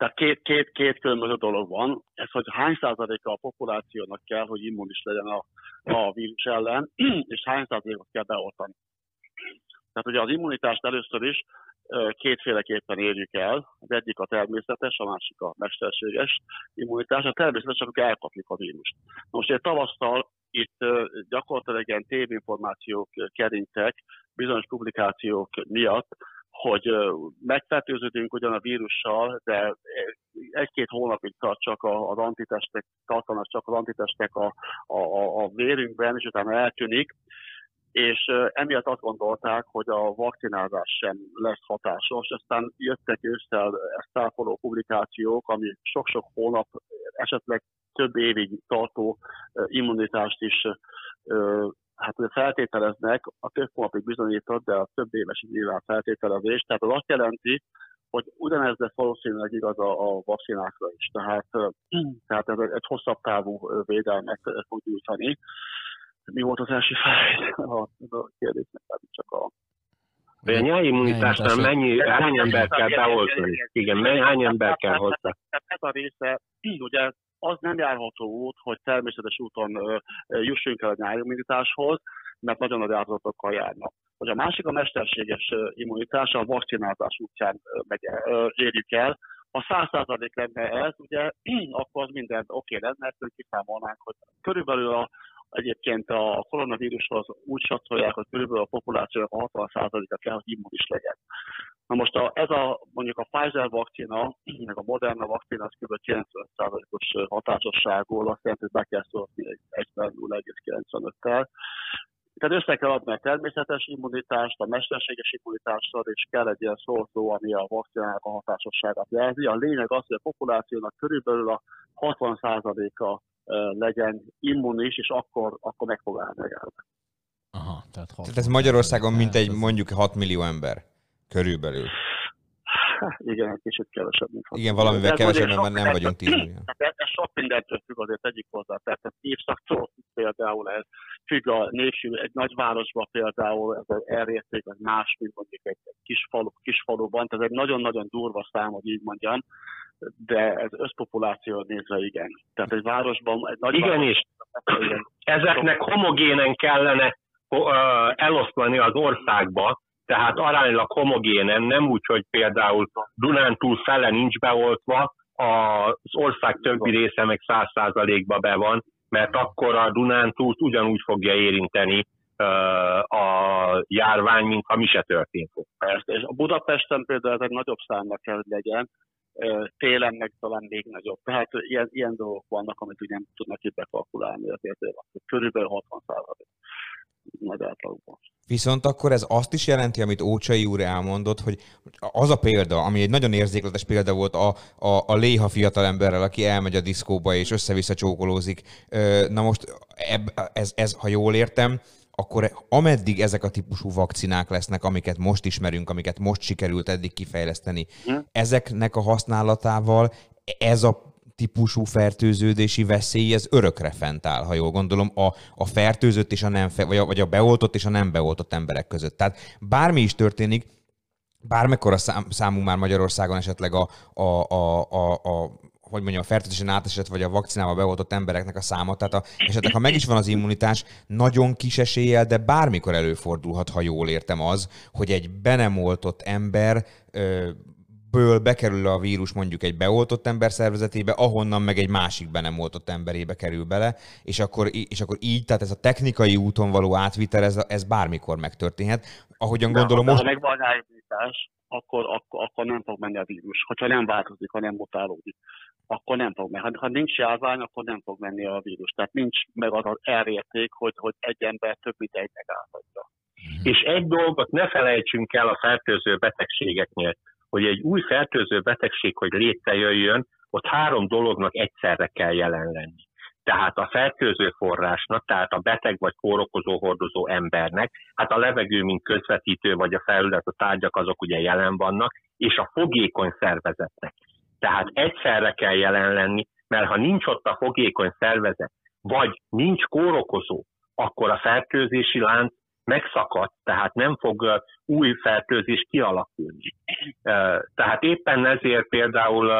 Tehát két, két, két különböző dolog van. Ez, hogy hány százaléka a populációnak kell, hogy immunis legyen a, a vírus ellen, és hány százalékot kell beoltani. Tehát ugye az immunitást először is kétféleképpen érjük el. Az egyik a természetes, a másik a mesterséges immunitás. A természetes, amikor elkapjuk a vírust. Most egy tavasszal itt gyakorlatilag ilyen tévinformációk kerintek bizonyos publikációk miatt, hogy megfertőződünk ugyan a vírussal, de egy-két hónapig tart csak az antitestek, tartanak csak az antitestek a, a, a, vérünkben, és utána eltűnik, és emiatt azt gondolták, hogy a vakcinázás sem lesz hatásos. Aztán jöttek ősszel ezt táfoló publikációk, ami sok-sok hónap, esetleg több évig tartó immunitást is hát ugye feltételeznek, a több hónapig bizonyított, de a több éves nyilván feltételezés. Tehát az azt jelenti, hogy ugyanez lesz valószínűleg igaz a, a vakcinákra is. Tehát, tehát ez egy, egy hosszabb távú védelmet fog nyújtani. Mi volt az első fel a, a kérdésnek? Csak a Vagy a nyáimmunitásnál Nyáimmunitás. mennyi, hány ember kell beoltani? Igen, mennyi, hány ember kell hozzá? Ez a része, ugye az nem járható út, hogy természetes úton jussunk el a nyárimmunitáshoz, mert nagyon nagy áldozatokkal járnak. Hogy a másik a mesterséges immunitás, a vakcinálás útján megy, érjük el. Ha 100% lenne ez, ugye akkor az minden oké lenne, mert kiszámolnánk, hogy körülbelül a, egyébként a koronavírushoz úgy satszolják, hogy körülbelül a populációnak a 60%-a kell, hogy immunis legyen. Na most a, ez a, mondjuk a Pfizer vakcina, meg a Moderna vakcina, az kb. 90%-os hatásosságú, azt jelenti, hogy be kell szólni egy 1,95-tel. Tehát össze kell adni a természetes immunitást, a mesterséges immunitással, és kell egy ilyen szószó, ami a vakcinának a hatásosságát jelzi. A lényeg az, hogy a populációnak körülbelül a 60%-a ö, legyen immunis, és akkor, akkor meg fog állni. Aha, tehát, Tehát ez Magyarországon mint egy mondjuk 6 millió ember. Körülbelül. Hát igen, egy kicsit kevesebb, mint hat. Igen, valamivel kevesebb, mert nem vagyunk 10 millió. Tehát ez, sok mindentől függ, azért tegyük hozzá. Tehát az évszaktól például ez függ a népsű, egy nagyvárosban például ez az elérték, az más, mint mondjuk egy, egy kis, falu, kis faluban. Tehát egy nagyon-nagyon durva szám, hogy így mondjam, de ez összpopuláció nézve igen. Tehát egy városban, egy nagy Igenis, igen. ezeknek homogénen kellene eloszlani az országba, tehát aránylag homogénen, nem úgy, hogy például Dunántúl fele nincs beoltva, az ország többi része meg száz százalékba be van, mert akkor a Dunántúlt ugyanúgy fogja érinteni a járvány, mint ha mi se történt. Persze, és a Budapesten például ez egy nagyobb számnak kell, hogy legyen, télen meg talán még nagyobb. Tehát ilyen, ilyen dolgok vannak, amit ugye nem tudnak itt bekalkulálni, azért hogy körülbelül 60 százalék nagy átlagban. Viszont akkor ez azt is jelenti, amit Ócsai úr elmondott, hogy az a példa, ami egy nagyon érzékletes példa volt a, a, a léha fiatalemberrel, aki elmegy a diszkóba és össze-vissza csókolózik. Na most eb, ez, ez, ha jól értem, akkor ameddig ezek a típusú vakcinák lesznek, amiket most ismerünk, amiket most sikerült eddig kifejleszteni, Hm. ezeknek a használatával ez a típusú fertőződési veszély, ez örökre fent áll, ha jól gondolom, a, a fertőzött és a nem, vagy a, vagy a beoltott és a nem beoltott emberek között. Tehát bármi is történik, bármekkora szám, számú már Magyarországon esetleg a, a, a, a, a hogy mondjam, a fertőzésen átesett, vagy a vakcinával beoltott embereknek a száma. Tehát a, esetleg, ha meg is van az immunitás, nagyon kis eséllyel, de bármikor előfordulhat, ha jól értem az, hogy egy be nem oltott ember ből bekerül a vírus mondjuk egy beoltott ember szervezetébe, ahonnan meg egy másik be nem oltott emberébe kerül bele, és akkor, és akkor így, tehát ez a technikai úton való átvitel, ez, ez bármikor megtörténhet. Ahogyan gondolom de, most... Ha megvan immunitás, akkor, akkor, akkor nem fog menni a vírus. Hogyha nem változik, ha nem mutálódik, akkor nem fog menni. Ha, ha nincs járvány, akkor nem fog menni a vírus. Tehát nincs meg az az elérték, hogy, hogy egy ember több ideig megáltatja. És egy dolgot ne felejtsünk el a fertőző betegségeknél, hogy egy új fertőző betegség, hogy létrejöjjön, ott három dolognak egyszerre kell jelen lenni. Tehát a fertőző forrásnak, tehát a beteg vagy kórokozó hordozó embernek, hát a levegő, mint közvetítő, vagy a felület, a tárgyak, azok ugye jelen vannak, és a fogékony szervezetnek. Tehát egyszerre kell jelen lenni, mert ha nincs ott a fogékony szervezet, vagy nincs kórokozó, akkor a fertőzési lánc megszakad, tehát nem fog új fertőzés kialakulni. Tehát éppen ezért például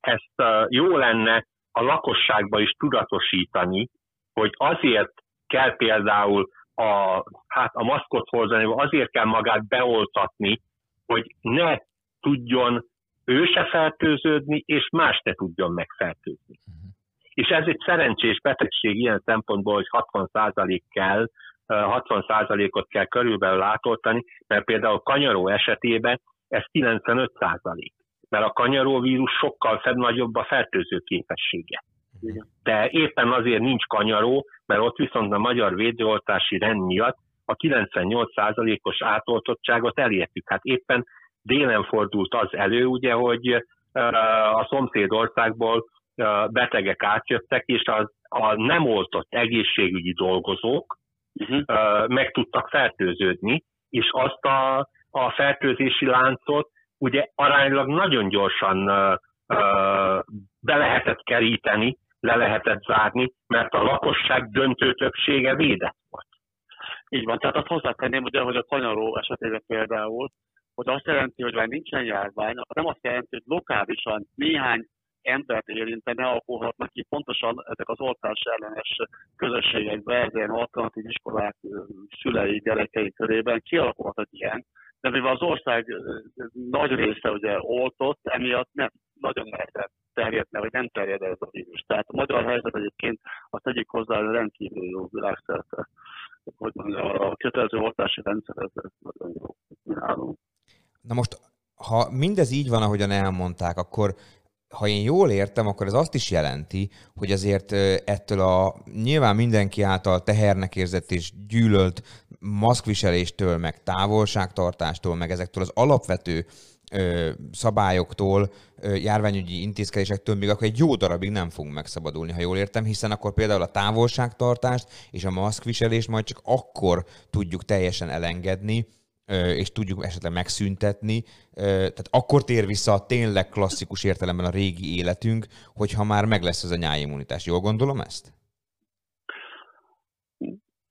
ezt jó lenne a lakosságba is tudatosítani, hogy azért kell például a, hát a maszkot hordani, azért kell magát beoltatni, hogy ne tudjon ő se fertőződni, és más ne tudjon megfertőzni. És ez egy szerencsés betegség ilyen szempontból, hogy 60% kell, 60%-ot kell körülbelül átoltani, mert például kanyaró esetében ez 95%. Mert a kanyaróvírus sokkal fed nagyobb a fertőző képessége. De éppen azért nincs kanyaró, mert ott viszont a magyar védőoltási rend miatt a 98%-os átoltottságot elértük. Hát éppen délen fordult az elő, ugye, hogy a szomszédországból ö, betegek átjöttek, és az, a nem oltott egészségügyi dolgozók Uh-huh. meg tudtak fertőződni, és azt a, a fertőzési láncot ugye aránylag nagyon gyorsan be lehetett keríteni, le lehetett zárni, mert a lakosság döntő többsége védett volt. Így van, tehát azt hozzátenném, ugye, hogy a kanyaró esetében például, hogy azt jelenti, hogy már nincsen járvány, nem azt jelenti, hogy lokálisan néhány embert érintene, alakulhatnak ki pontosan ezek az oltás ellenes közösségekben, ezen alternatív iskolák szülei, gyerekei körében kialakulhat egy ilyen, de mivel az ország nagy része ugye oltott, emiatt nem nagyon nehezen terjedne, vagy nem terjed ez a vírus. Tehát a magyar helyzet egyébként azt tegyük hozzá, hogy rendkívül jó világszerte. Hogy a kötelező oltási rendszer, ez, ez nagyon jó nálunk. Na most, ha mindez így van, ahogyan elmondták, akkor ha én jól értem, akkor ez azt is jelenti, hogy azért ettől a nyilván mindenki által tehernek érzett és gyűlölt maszkviseléstől, meg távolságtartástól, meg ezektől az alapvető ö, szabályoktól, ö, járványügyi intézkedésektől még akkor egy jó darabig nem fogunk megszabadulni, ha jól értem, hiszen akkor például a távolságtartást és a maszkviselést majd csak akkor tudjuk teljesen elengedni, és tudjuk esetleg megszüntetni, tehát akkor tér vissza a tényleg klasszikus értelemben a régi életünk, hogyha már meg lesz ez a nyájimmunitás. Jól gondolom ezt?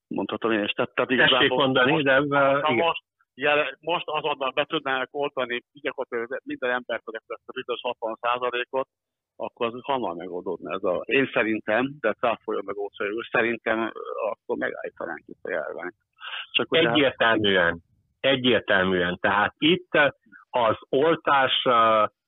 Mondhatom én is. Tehát, tehát Tessék igazából mondani, most, de ö, ha most, jele, most azonnal be tudnánk oltani gyakorlatilag minden embert, hogy ezt a bizonyos 60 ot akkor az hamar megoldódna ez a... Én szerintem, de cáfolja meg szerintem akkor megállítanánk itt a járványt. Csak Egyértelműen. Egyértelműen. Tehát itt az oltás,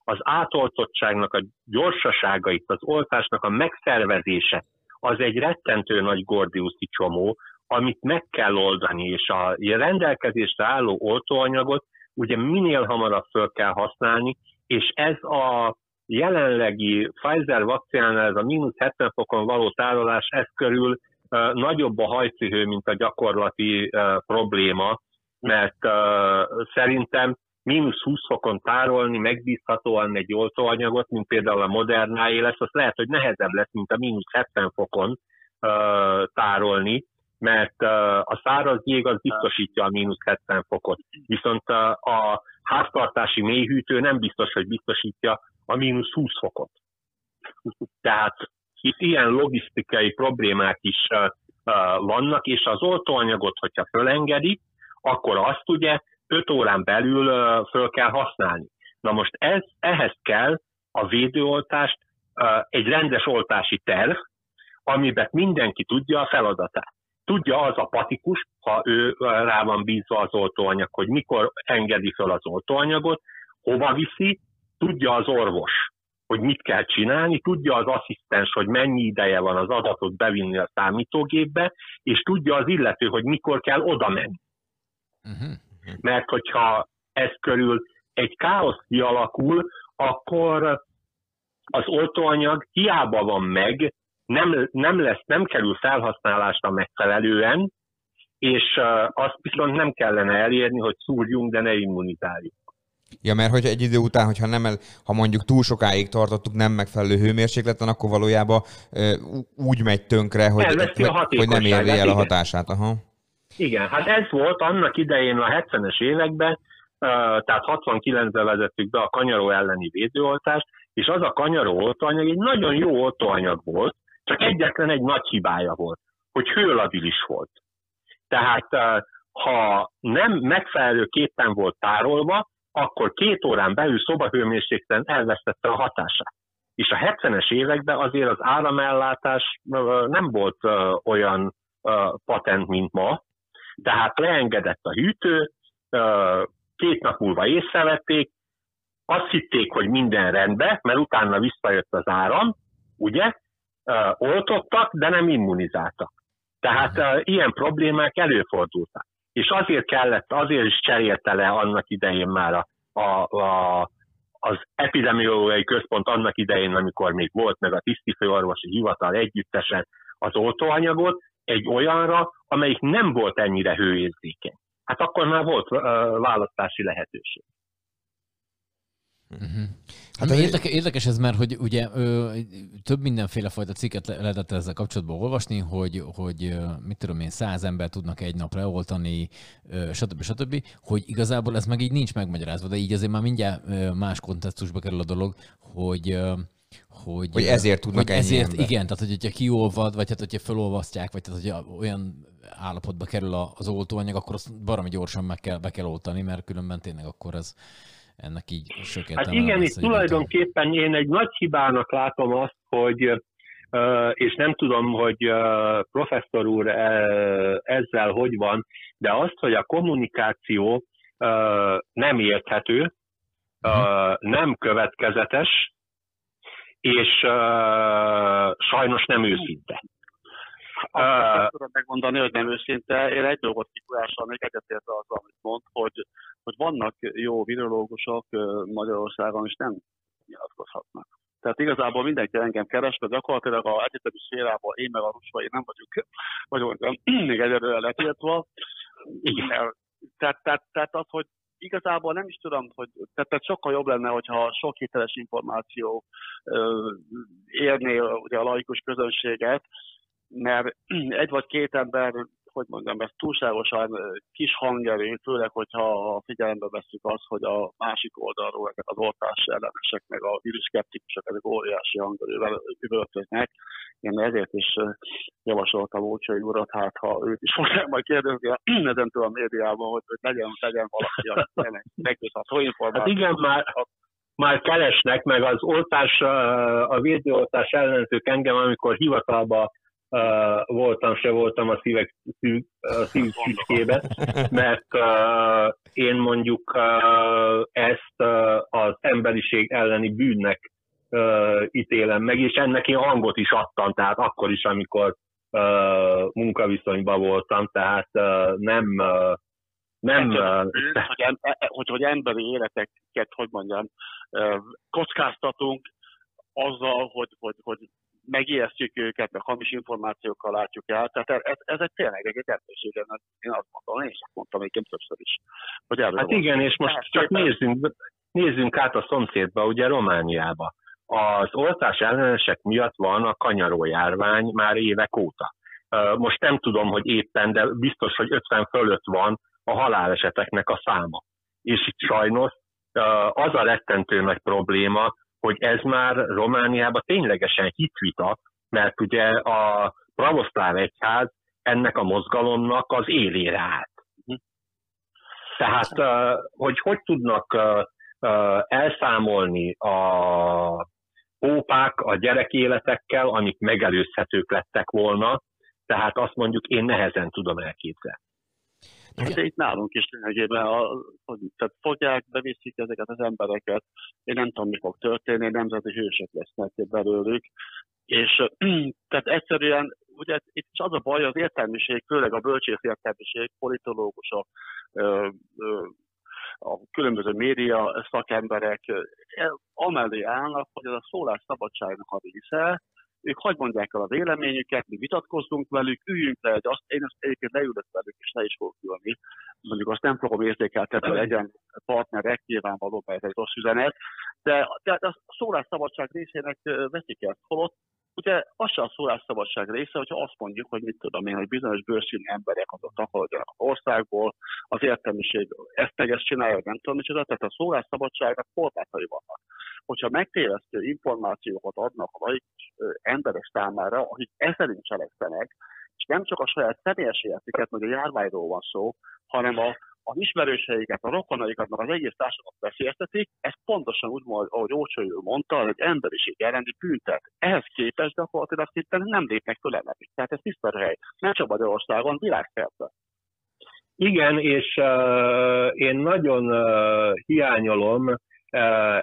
az átoltottságnak a gyorsasága, itt az oltásnak a megszervezése, az egy rettentő nagy gordiuszi csomó, amit meg kell oldani, és a rendelkezésre álló oltóanyagot ugye minél hamarabb föl kell használni, és ez a jelenlegi Pfizer vakcinánál ez a mínusz 70 fokon való tárolás, ez körül nagyobb a hajcihő, mint a gyakorlati probléma, mert uh, szerintem mínusz 20 fokon tárolni megbízhatóan egy oltóanyagot, mint például a Modernáé lesz, az lehet, hogy nehezebb lesz, mint a mínusz 70 fokon uh, tárolni, mert uh, a száraz jég az biztosítja a mínusz 70 fokot. Viszont uh, a háztartási mélyhűtő nem biztos, hogy biztosítja a mínusz 20 fokot. Tehát itt ilyen logisztikai problémák is uh, vannak, és az oltóanyagot, hogyha fölengedik, akkor azt ugye 5 órán belül föl kell használni. Na most ez, ehhez kell a védőoltást, egy rendes oltási terv, amiben mindenki tudja a feladatát. Tudja az a patikus, ha ő rá van bízva az oltóanyag, hogy mikor engedi föl az oltóanyagot, hova viszi, tudja az orvos, hogy mit kell csinálni, tudja az asszisztens, hogy mennyi ideje van az adatot bevinni a számítógépbe, és tudja az illető, hogy mikor kell oda menni. Uh-huh. Mert hogyha ez körül egy káosz kialakul, akkor az oltóanyag hiába van meg, nem, nem lesz, nem kerül felhasználásra megfelelően, és azt viszont nem kellene elérni, hogy szúrjunk, de ne immunizáljuk. Ja, mert hogy egy idő után, hogyha nem el, ha mondjuk túl sokáig tartottuk nem megfelelő hőmérsékleten, akkor valójában ö, úgy megy tönkre, hogy, hogy, hogy nem hatékonyságát, el a hatását. Aha. Igen, hát ez volt annak idején a 70-es években, tehát 69-ben vezettük be a kanyaró elleni védőoltást, és az a kanyaró oltóanyag egy nagyon jó oltóanyag volt, csak egyetlen egy nagy hibája volt, hogy hőlabilis volt. Tehát ha nem megfelelőképpen volt tárolva, akkor két órán belül szobahőmérsékleten elvesztette a hatását. És a 70-es években azért az áramellátás nem volt olyan patent, mint ma, tehát leengedett a hűtő, két nap múlva észrevették, azt hitték, hogy minden rendben, mert utána visszajött az áram, ugye, oltottak, de nem immunizáltak. Tehát ilyen problémák előfordultak. És azért kellett, azért is cserélte le annak idején már a, a, a, az epidemiológiai központ annak idején, amikor még volt, meg a tisztifőorvosi hivatal együttesen az oltóanyagot, egy olyanra, amelyik nem volt ennyire hőérzékeny. Hát akkor már volt uh, választási lehetőség. Uh-huh. Hát ez- érdekes, érdekes ez, mert hogy ugye ö, több mindenféle fajta cikket le- lehetett ezzel kapcsolatban olvasni, hogy, hogy mit tudom én, száz ember tudnak egy nap leoltani, ö, stb. stb., hogy igazából ez meg így nincs megmagyarázva, de így azért már mindjárt ö, más kontextusba kerül a dolog, hogy ö, hogy, Hogy ezért tudnak hogy ennyi ezért, ember. Igen, tehát hogy, hogyha kiolvad, vagy hát hogyha felolvasztják, vagy tehát hogyha olyan állapotba kerül a- az oltóanyag, akkor azt baromi gyorsan meg kell, be kell oltani, mert különben tényleg akkor ez ennek így sok Hát igen, lesz itt idő után. tulajdonképpen én egy nagy hibának látom azt, hogy és nem tudom, hogy professzor úr ezzel hogy van, de azt, hogy a kommunikáció nem érthető, ö, nem következetes, és ö, sajnos nem őszinte. Azt nem tudom megmondani, hogy nem őszinte. Én egy dolgot kikulásolnék, egyetértve azzal, amit mond, hogy, hogy vannak jó virológusok Magyarországon, és nem nyilatkozhatnak. Tehát igazából mindenki engem keres, de gyakorlatilag a egyetemi szférában én meg a Rusvai nem vagyunk, vagyunk még egyelőre letiltva. Igen. Tehát, tehát, tehát az, hogy igazából nem is tudom, hogy tehát, tehát sokkal jobb lenne, hogyha sok hiteles információ ö, érné ugye a laikus közönséget, mert egy vagy két ember, hogy mondjam, ez túlságosan kis hangerő, főleg, hogyha figyelembe veszük azt, hogy a másik oldalról ezek az oltás ellenesek, meg a víruszkeptikusok, ezek óriási hangerővel üvöltöznek. Én ezért is javasoltam Ócsai urat, hát ha őt is fogják majd kérdezni ezentől a médiában, hogy, hogy legyen, legyen valaki, aki megbízható Hát információ. igen, már, már keresnek, meg az oltás, a védőoltás ellenzők engem, amikor hivatalba uh, voltam, se voltam a szívek a szív szűkében, mert uh, én mondjuk uh, ezt uh, az emberiség elleni bűnnek uh, ítélem meg, és ennek én hangot is adtam, tehát akkor is, amikor uh, munkaviszonyban voltam, tehát uh, nem uh, nem, uh, hogy, em, e- hogy, hogy emberi életeket, hogy mondjam, kockáztatunk azzal, hogy, hogy, hogy megijesztjük őket, meg hamis információkkal látjuk el. Tehát ez, ez egy tényleg egy emberiségen, én azt mondom, én is azt mondtam egyébként többször is. Hogy Hát igen, és most Tehát csak nézzünk, nézzünk át a szomszédba, ugye Romániába. Az oltás ellenesek miatt van a kanyaró járvány már évek óta. Most nem tudom, hogy éppen, de biztos, hogy 50 fölött van a haláleseteknek a száma. És itt sajnos az a rettentő nagy probléma, hogy ez már Romániában ténylegesen hitvita, mert ugye a pravoszláv egyház ennek a mozgalomnak az élére állt. Tehát, ö, hogy hogy tudnak elszámolni a pópák a gyerekéletekkel, amik megelőzhetők lettek volna, tehát azt mondjuk én nehezen tudom elképzelni. Hát itt nálunk is lényegében, a, hogy, tehát fogják, beviszik ezeket az embereket, én nem tudom, mi fog történni, nemzeti hősök lesznek belőlük, és tehát egyszerűen, ugye itt is az a baj, az értelmiség, főleg a bölcsész értelmiség, politológusok, ö, ö, a különböző média szakemberek amellé állnak, hogy ez a szólásszabadságnak a része, ők hogy mondják el a véleményüket, mi vitatkozzunk velük, üljünk le, egy, azt, én azt egyébként leülök velük, és le is fogok ülni. Mondjuk azt nem fogom érzékeltetni, hogy legyen partnerek, nyilvánvaló, mert ez egy rossz üzenet, de, de a szólásszabadság részének veszik ezt. Holott ugye az sem a szólásszabadság része, hogyha azt mondjuk, hogy mit tudom én, hogy bizonyos bőrszínű emberek azok takarodjanak az országból, az értelmiség ezt meg ezt csinálja, nem tudom micsoda, tehát a szólásszabadságnak korlátai vannak. Hogyha megtévesztő információkat adnak a laikus ö, emberek számára, akik ezen cselekszenek, és nem csak a saját személyes életüket, meg a járványról van szó, hanem a, az ismerőseiket, a rokonaikat, meg az egész társadalmat veszélyeztetik, ez pontosan úgy, ahogy- Ócsai mondta, egy emberiség elleni büntet. Ehhez képest gyakorlatilag szinte nem lépnek föl elleni. Tehát ez tiszta hely. Nem csak Magyarországon, világszerte. Igen, és uh, én nagyon uh, hiányolom uh,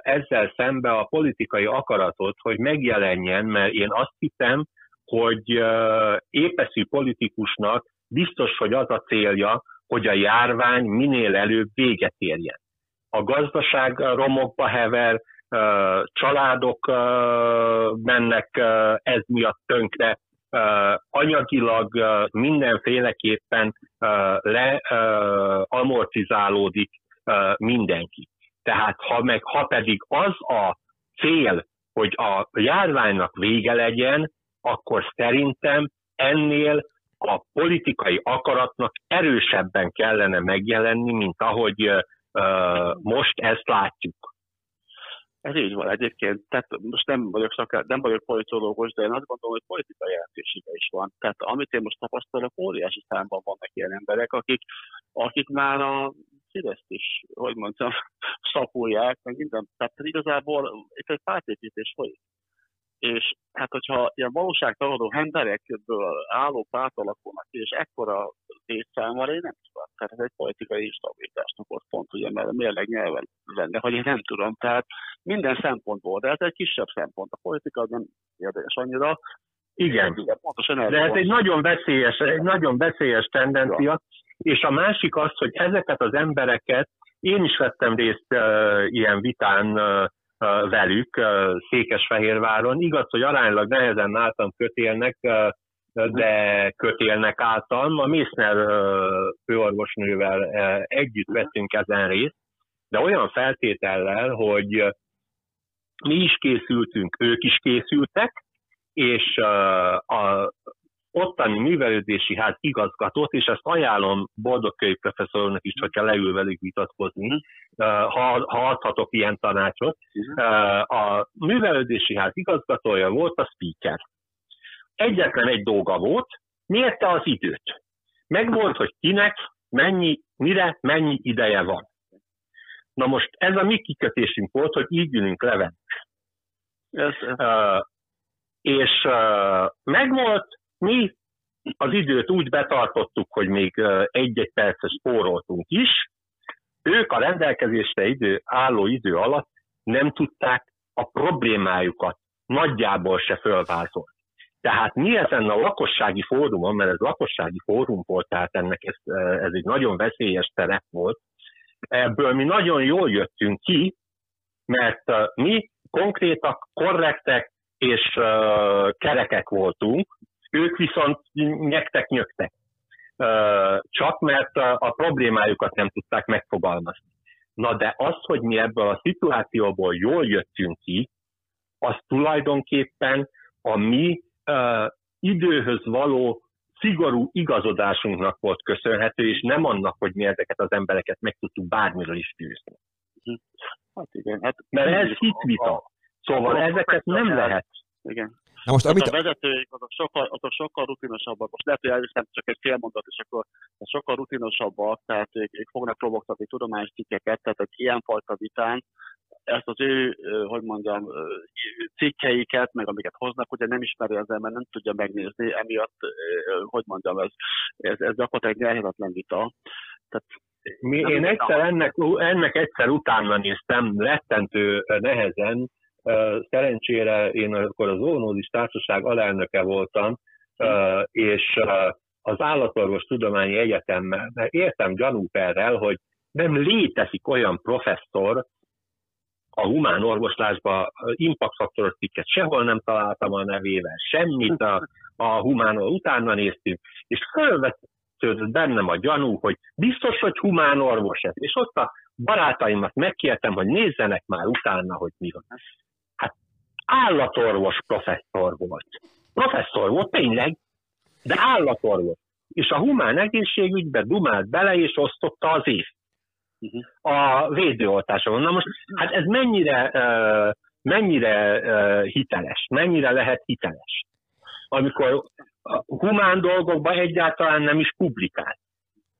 ezzel szembe a politikai akaratot, hogy megjelenjen, mert én azt hiszem, hogy uh, épeszű politikusnak biztos, hogy az a célja, hogy a járvány minél előbb véget érjen. A gazdaság romokba hever, családok mennek ez miatt tönkre, anyagilag mindenféleképpen le amortizálódik uh, mindenki. Tehát ha, meg, ha pedig az a cél, hogy a járványnak vége legyen, akkor szerintem ennél a politikai akaratnak erősebben kellene megjelenni, mint ahogy most ezt látjuk. Ez így van egyébként. Tehát most nem vagyok, szakár, nem vagyok politológus, de én azt gondolom, hogy politikai jelentősége is van. Tehát amit én most tapasztalok, óriási számban vannak ilyen emberek, akik, akik már a Fideszt is, hogy mondjam, szapulják, meg minden. Tehát igazából itt egy pártépítés folyik. És hát, hogyha ilyen valóságtagadó emberekből álló párt alakulnak ki, és ekkora létszámmal, én nem tudom. Tehát ez egy politikai instabilitásnak ott pont, ugye, mert mérleg nyelven lenne, hogy én nem tudom. Tehát minden szempontból, de ez egy kisebb szempont. A politika nem érdekes annyira. Igen. Igen, pontosan De ez egy nagyon veszélyes, egy nagyon veszélyes tendencia, és a másik az, hogy ezeket az embereket, én is vettem részt uh, ilyen vitán uh, velük Székesfehérváron. Igaz, hogy aránylag nehezen álltam kötélnek, de kötélnek álltam. A Mészner főorvosnővel együtt vettünk ezen részt, de olyan feltétellel, hogy mi is készültünk, ők is készültek, és a ottani művelődési ház igazgatót, és ezt ajánlom Boldogkölyv professzornak is, hogyha leül velük vitatkozni, uh, ha, ha adhatok ilyen tanácsot. A művelődési ház igazgatója volt a speaker. Egyetlen egy dolga volt, mérte az időt. Megvolt, hogy kinek, mennyi, mire, mennyi ideje van. Na most ez a mi kikötésünk volt, hogy így ülünk le ez, Uh, és uh, megvolt, mi az időt úgy betartottuk, hogy még egy-egy percet spóroltunk is. Ők a rendelkezésre idő, álló idő alatt nem tudták a problémájukat nagyjából se fölvázolni. Tehát mi ezen a lakossági fórumon, mert ez lakossági fórum volt, tehát ennek ez, ez egy nagyon veszélyes terep volt, ebből mi nagyon jól jöttünk ki, mert mi konkrétak, korrektek és kerekek voltunk, ők viszont nyektek-nyögtek. Uh, csak mert a problémájukat nem tudták megfogalmazni. Na de az, hogy mi ebből a szituációból jól jöttünk ki, az tulajdonképpen a mi uh, időhöz való szigorú igazodásunknak volt köszönhető, és nem annak, hogy mi ezeket az embereket meg tudtuk bármiről is győzni. hát igen. Hát Mert ez hitvita. Szóval ezeket nem lehet. Igen. Na most, Amit... A vezetőik azok sokkal, azok sokkal rutinosabbak. Most lehet, hogy elviszem csak egy fél mondat, és akkor sokkal rutinosabbak, tehát ők, ők fognak provokálni tudományos cikkeket, tehát egy ilyenfajta vitán ezt az ő, hogy mondjam, cikkeiket, meg amiket hoznak, ugye nem ismeri az ember, nem tudja megnézni, emiatt, hogy mondjam, ez, ez, ez gyakorlatilag nyerhetetlen vita. Tehát Mi, én egyszer ennek, ennek egyszer utána néztem, rettentő nehezen. Szerencsére én akkor az Zoonózis Társaság alelnöke voltam, és az Állatorvos Tudományi Egyetemmel mert értem gyanúperrel, hogy nem létezik olyan professzor a humán orvoslásban impact faktoros cikket sehol nem találtam a nevével, semmit a, a humánról utána néztünk, és fölvetődött bennem a gyanú, hogy biztos, hogy humán orvos ez. És ott a barátaimat megkértem, hogy nézzenek már utána, hogy mi van. Állatorvos professzor volt. Professzor volt tényleg, de állatorvos. És a humán egészségügybe dumált bele, és osztotta az év a védőoltásokon. Na most, hát ez mennyire, mennyire hiteles, mennyire lehet hiteles, amikor a humán dolgokban egyáltalán nem is publikál.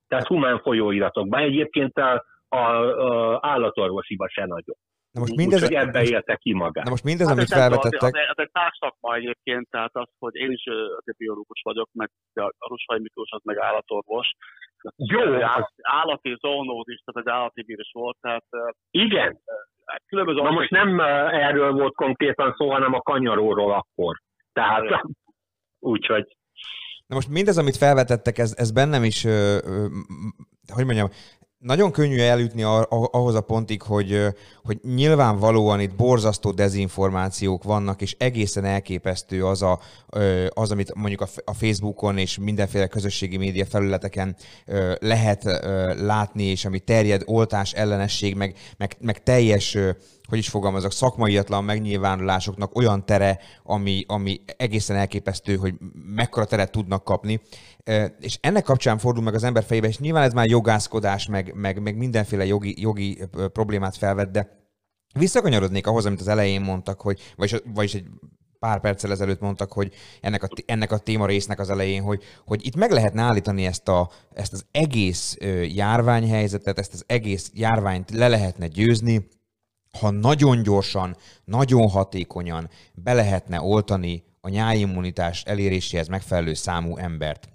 Tehát humán folyóiratokban. Egyébként a, a, a állatorvosiba se nagyon. Na most mindez, Úgyhogy ebbe élte ki magát. na most mindez, Hát amit ez felvetettek, az, az egy társszakma egyébként, tehát az, hogy én is azért biológus vagyok, meg a Rusfai Miklós az meg állatorvos. Jó, Áll- állati zoonózis, tehát egy állati vírus volt, tehát igen. hát különböző Na most nem erről volt konkrétan szó, hanem a kanyaróról akkor. Tehát úgyhogy Na most mindez, amit felvetettek, ez, ez bennem is, ö, ö, hogy mondjam, nagyon könnyű a- ahhoz a pontig, hogy, hogy nyilvánvalóan itt borzasztó dezinformációk vannak, és egészen elképesztő az, a, az amit mondjuk a Facebookon és mindenféle közösségi média felületeken lehet látni, és ami terjed oltás ellenesség, meg, meg, meg teljes hogy is fogalmazok, szakmaiatlan megnyilvánulásoknak olyan tere, ami, ami egészen elképesztő, hogy mekkora teret tudnak kapni. És ennek kapcsán fordul meg az ember fejébe, és nyilván ez már jogászkodás, meg, meg, meg mindenféle jogi, jogi problémát felvet, de visszakanyarodnék ahhoz, amit az elején mondtak, hogy, vagyis, vagyis egy pár perccel ezelőtt mondtak, hogy ennek a, ennek a téma résznek az elején, hogy, hogy itt meg lehetne állítani ezt, a, ezt az egész járványhelyzetet, ezt az egész járványt le lehetne győzni, ha nagyon gyorsan, nagyon hatékonyan be lehetne oltani a nyáimmunitás eléréséhez megfelelő számú embert.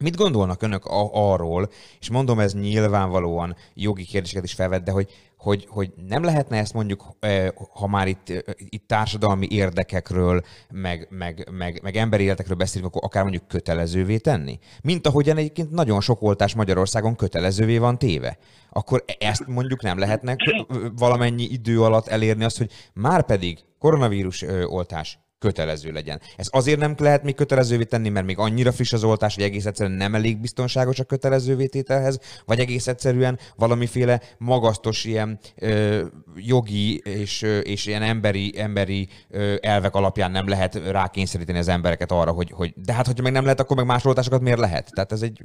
Mit gondolnak önök arról, és mondom, ez nyilvánvalóan jogi kérdéseket is felvet, de hogy, hogy, hogy nem lehetne ezt mondjuk, eh, ha már itt, eh, itt társadalmi érdekekről, meg, meg, meg, meg emberi életekről beszélünk, akkor akár mondjuk kötelezővé tenni? Mint ahogyan egyébként nagyon sok oltás Magyarországon kötelezővé van téve. Akkor e- ezt mondjuk nem lehetne valamennyi idő alatt elérni azt, hogy már pedig koronavírus oltás kötelező legyen. Ez azért nem lehet még kötelezővé tenni, mert még annyira friss az oltás, hogy egész egyszerűen nem elég biztonságos a kötelezővé tételhez, vagy egész egyszerűen valamiféle magasztos ilyen ö, jogi és, ö, és ilyen emberi, emberi ö, elvek alapján nem lehet rákényszeríteni az embereket arra, hogy, hogy de hát, hogyha meg nem lehet, akkor meg más oltásokat miért lehet? Tehát ez egy,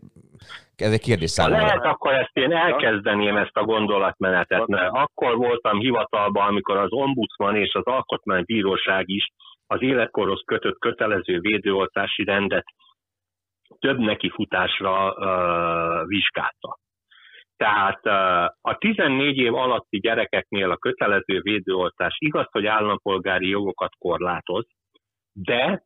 ez egy kérdés Ha számomra. lehet, akkor ezt én elkezdeném ezt a gondolatmenetet, mert akkor voltam hivatalban, amikor az ombudsman és az alkotmánybíróság is az életkorhoz kötött kötelező védőoltási rendet több nekifutásra uh, vizsgálta. Tehát a 14 év alatti gyerekeknél a kötelező védőoltás igaz, hogy állampolgári jogokat korlátoz, de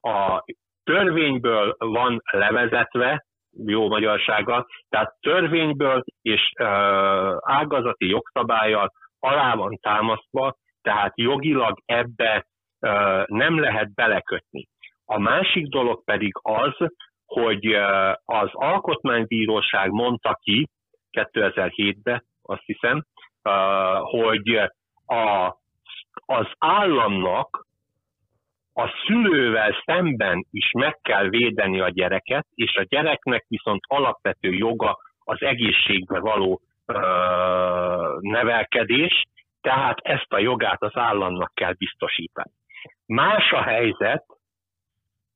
a törvényből van levezetve, jó magyarsága, tehát törvényből és ágazati jogszabályjal alá van támasztva, tehát jogilag ebbe nem lehet belekötni. A másik dolog pedig az, hogy az Alkotmánybíróság mondta ki 2007-ben, azt hiszem, hogy a, az államnak a szülővel szemben is meg kell védeni a gyereket, és a gyereknek viszont alapvető joga az egészségbe való ö, nevelkedés, tehát ezt a jogát az államnak kell biztosítani. Más a helyzet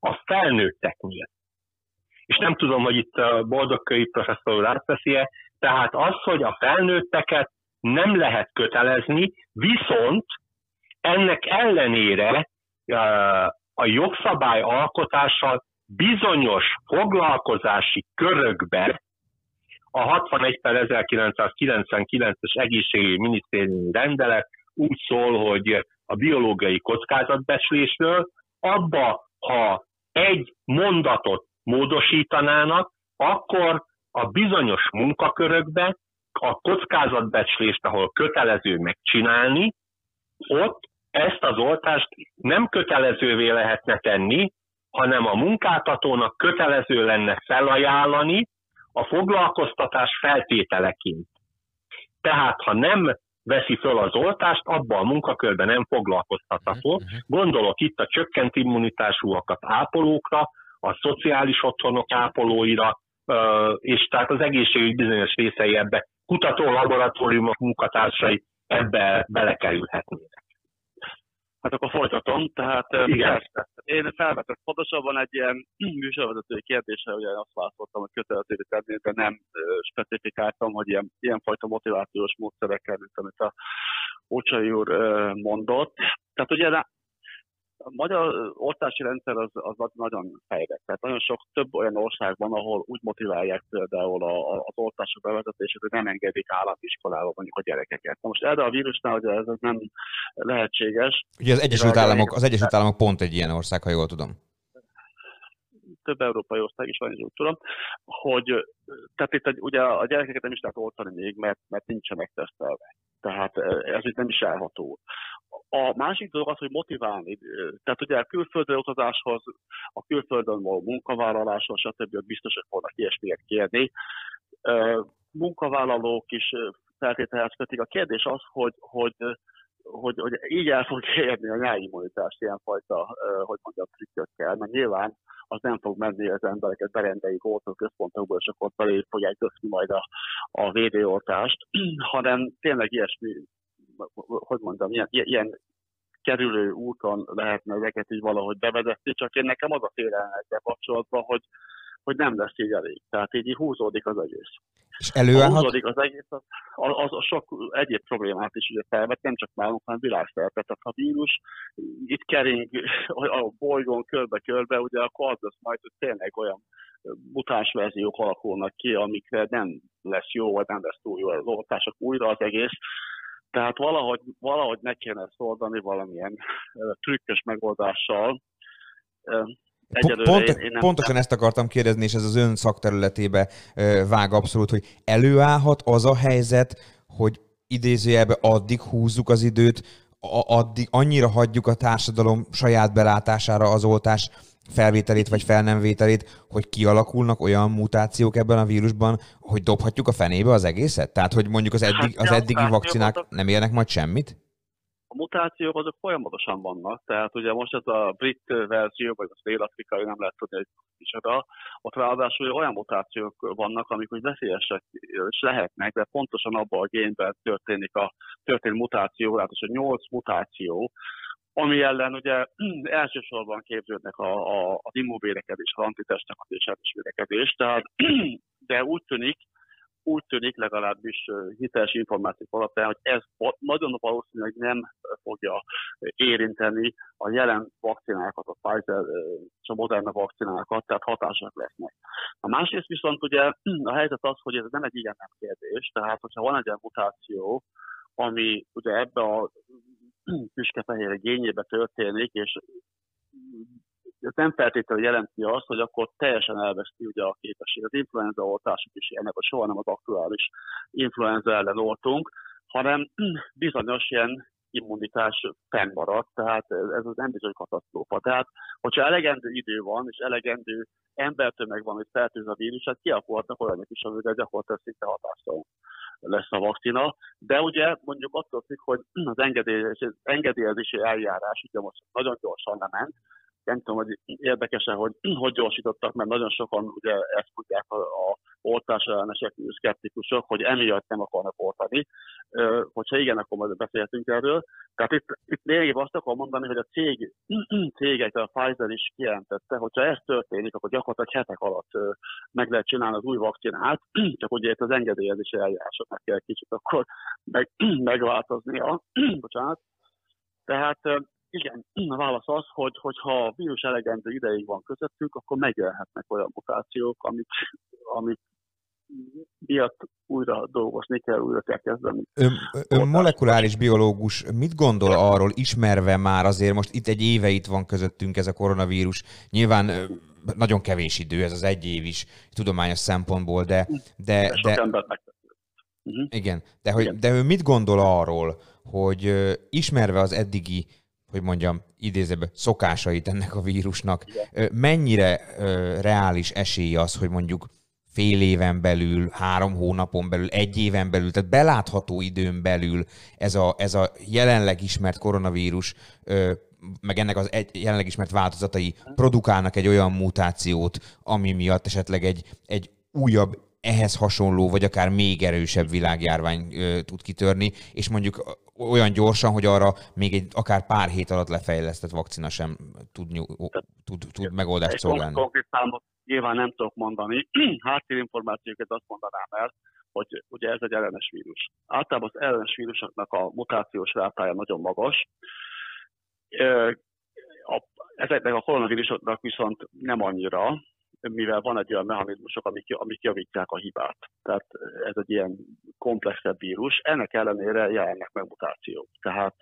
a felnőtteknél. És nem tudom, hogy itt a boldogkői professzor úr átveszi-e, tehát az, hogy a felnőtteket nem lehet kötelezni, viszont ennek ellenére a jogszabály alkotással bizonyos foglalkozási körökbe a 61 per 1999-es egészségügyi minisztériumi rendelet úgy szól, hogy a biológiai kockázatbecslésről, abba, ha egy mondatot módosítanának, akkor a bizonyos munkakörökbe a kockázatbecslést, ahol kötelező megcsinálni, ott ezt az oltást nem kötelezővé lehetne tenni, hanem a munkáltatónak kötelező lenne felajánlani a foglalkoztatás feltételeként. Tehát, ha nem veszi föl az oltást, abban a munkakörben nem foglalkoztatható. Gondolok itt a csökkent immunitásúakat ápolókra, a szociális otthonok ápolóira, és tehát az egészségügy bizonyos részei ebbe, kutató laboratóriumok munkatársai ebbe belekerülhetnének. Hát akkor folytatom. Tehát Igen. persze. Én felvetett pontosabban egy ilyen műsorvezetői kérdésre, ugye azt válaszoltam, hogy kötelezővé tenni, de nem ö, specifikáltam, hogy ilyen, ilyenfajta motivációs módszerekkel, mint amit a Ocsai úr ö, mondott. Tehát ugye a magyar oltási rendszer az, az nagyon fejlett. Tehát nagyon sok több olyan ország van, ahol úgy motiválják például a, a, az oltások bevezetését, hogy nem engedik államiskolába mondjuk a gyerekeket. Na most erre a vírusnál ugye ez nem lehetséges. Ugye az Egyesült, Államok, az Egyesült Államok pont egy ilyen ország, ha jól tudom több európai ország is van, és úgy tudom, hogy tehát itt ugye a gyerekeket nem is lehet oltani még, mert, mert nincsenek tesztelve. Tehát ez itt nem is elható. A másik dolog az, hogy motiválni. Tehát ugye a külföldre utazáshoz, a külföldön való munkavállaláshoz, stb. biztosak volnak ilyesmiket kérni. Munkavállalók is feltételhez kötik. A kérdés az, hogy, hogy hogy, hogy így el fog érni a nyári immunitást ilyenfajta, hogy mondjam, trükkökkel, mert nyilván az nem fog menni az embereket berendeljük központokból, és akkor belé fogják köszni majd a, a védőoltást, hanem tényleg ilyesmi, hogy mondjam, ilyen, ilyen kerülő úton lehetne ezeket így valahogy bevezetni, csak én nekem az a félelme kapcsolatban, hogy hogy nem lesz így elég. Tehát így húzódik az egész. És előállhat... húzódik az egész, az, az, az sok egyéb problémát is ugye felvet, nem csak nálunk, hanem világszerte. Tehát a vírus itt kering a bolygón körbe-körbe, ugye akkor az lesz majd, hogy tényleg olyan mutáns verziók alakulnak ki, amikre nem lesz jó, vagy nem lesz túl jó az oltások újra az egész. Tehát valahogy, valahogy ne kéne ezt oldani valamilyen trükkös megoldással, Pont, én, én nem pontosan ezt akartam kérdezni, és ez az ön szakterületébe vág abszolút, hogy előállhat az a helyzet, hogy idézőjelbe addig húzzuk az időt, addig annyira hagyjuk a társadalom saját belátására az oltás felvételét vagy fel nem vételét, hogy kialakulnak olyan mutációk ebben a vírusban, hogy dobhatjuk a fenébe az egészet? Tehát, hogy mondjuk az, eddig, az eddigi vakcinák nem érnek majd semmit? a mutációk azok folyamatosan vannak, tehát ugye most ez a brit verzió, vagy a dél-afrikai, nem lehet tudni, hogy micsoda, ott ráadásul olyan mutációk vannak, amik úgy veszélyesek is lehetnek, de pontosan abban a génben történik a történik mutáció, hogy 8 mutáció, ami ellen ugye elsősorban képződnek a, a, az immunvédekezés, az antitestek és védekezés, tehát de úgy tűnik, úgy tűnik legalábbis hiteles információk alapján, hogy ez nagyon valószínűleg nem fogja érinteni a jelen vakcinákat, a Pfizer és a Moderna vakcinákat, tehát hatásak lesznek. A másrészt viszont ugye a helyzet az, hogy ez nem egy ilyen nem kérdés, tehát hogyha van egy olyan mutáció, ami ugye ebbe a tüskefehér gényébe történik, és ez nem feltétlenül jelenti azt, hogy akkor teljesen elveszti ugye a képesség. Az influenza oltások is ilyenek, hogy soha nem az aktuális influenza ellen oltunk, hanem bizonyos ilyen immunitás fennmaradt, tehát ez az nem bizony katasztrófa. Tehát, hogyha elegendő idő van, és elegendő embertömeg van, hogy fertőz a vírus, hát kialakulhatnak olyanok is, amire gyakorlatilag szinte hatástalan lesz a vakcina. De ugye mondjuk attól függ, hogy az engedélyezési eljárás ugye most nagyon gyorsan lement, nem tudom, hogy érdekesen, hogy hogy gyorsítottak, mert nagyon sokan ugye ezt mondják a, a oltás ellenesek, szkeptikusok, hogy emiatt nem akarnak oltani. Hogyha igen, akkor majd beszélhetünk erről. Tehát itt, itt lényegében azt akarom mondani, hogy a cég, cégek, a Pfizer is kijelentette, hogyha ez történik, akkor gyakorlatilag hetek alatt meg lehet csinálni az új vakcinát, csak ugye itt az engedélyezési eljárásoknak kell kicsit akkor meg, megváltoznia. Bocsánat. Tehát igen, a válasz az, hogy, hogyha a vírus elegendő ideig van közöttük, akkor megjelenhetnek olyan mutációk, amik, amik miatt újra dolgozni kell, újra kell kezdeni. Ön, ön molekuláris biológus, mit gondol arról, ismerve már azért most itt egy éve itt van közöttünk ez a koronavírus, nyilván nagyon kevés idő, ez az egy év is tudományos szempontból, de... de, de, de uh-huh. Igen, de, hogy, igen. de ő mit gondol arról, hogy ismerve az eddigi hogy mondjam, idézőben szokásait ennek a vírusnak. Igen. Mennyire reális esély az, hogy mondjuk fél éven belül, három hónapon belül, egy éven belül, tehát belátható időn belül ez a, ez a jelenleg ismert koronavírus, meg ennek az egy, jelenleg ismert változatai produkálnak egy olyan mutációt, ami miatt esetleg egy, egy újabb ehhez hasonló, vagy akár még erősebb világjárvány ö, tud kitörni, és mondjuk olyan gyorsan, hogy arra még egy akár pár hét alatt lefejlesztett vakcina sem tud, tud, tud megoldást szolgálni. Konkrét számot nyilván nem tudok mondani. Háttérinformációkat azt mondanám el, hogy ugye ez egy ellenes vírus. Általában az ellenes vírusoknak a mutációs rátája nagyon magas. ezeknek a koronavírusoknak viszont nem annyira, mivel van egy olyan mechanizmusok, amik, amik javítják a hibát. Tehát ez egy ilyen komplexebb vírus. Ennek ellenére jelennek meg mutációk. Tehát,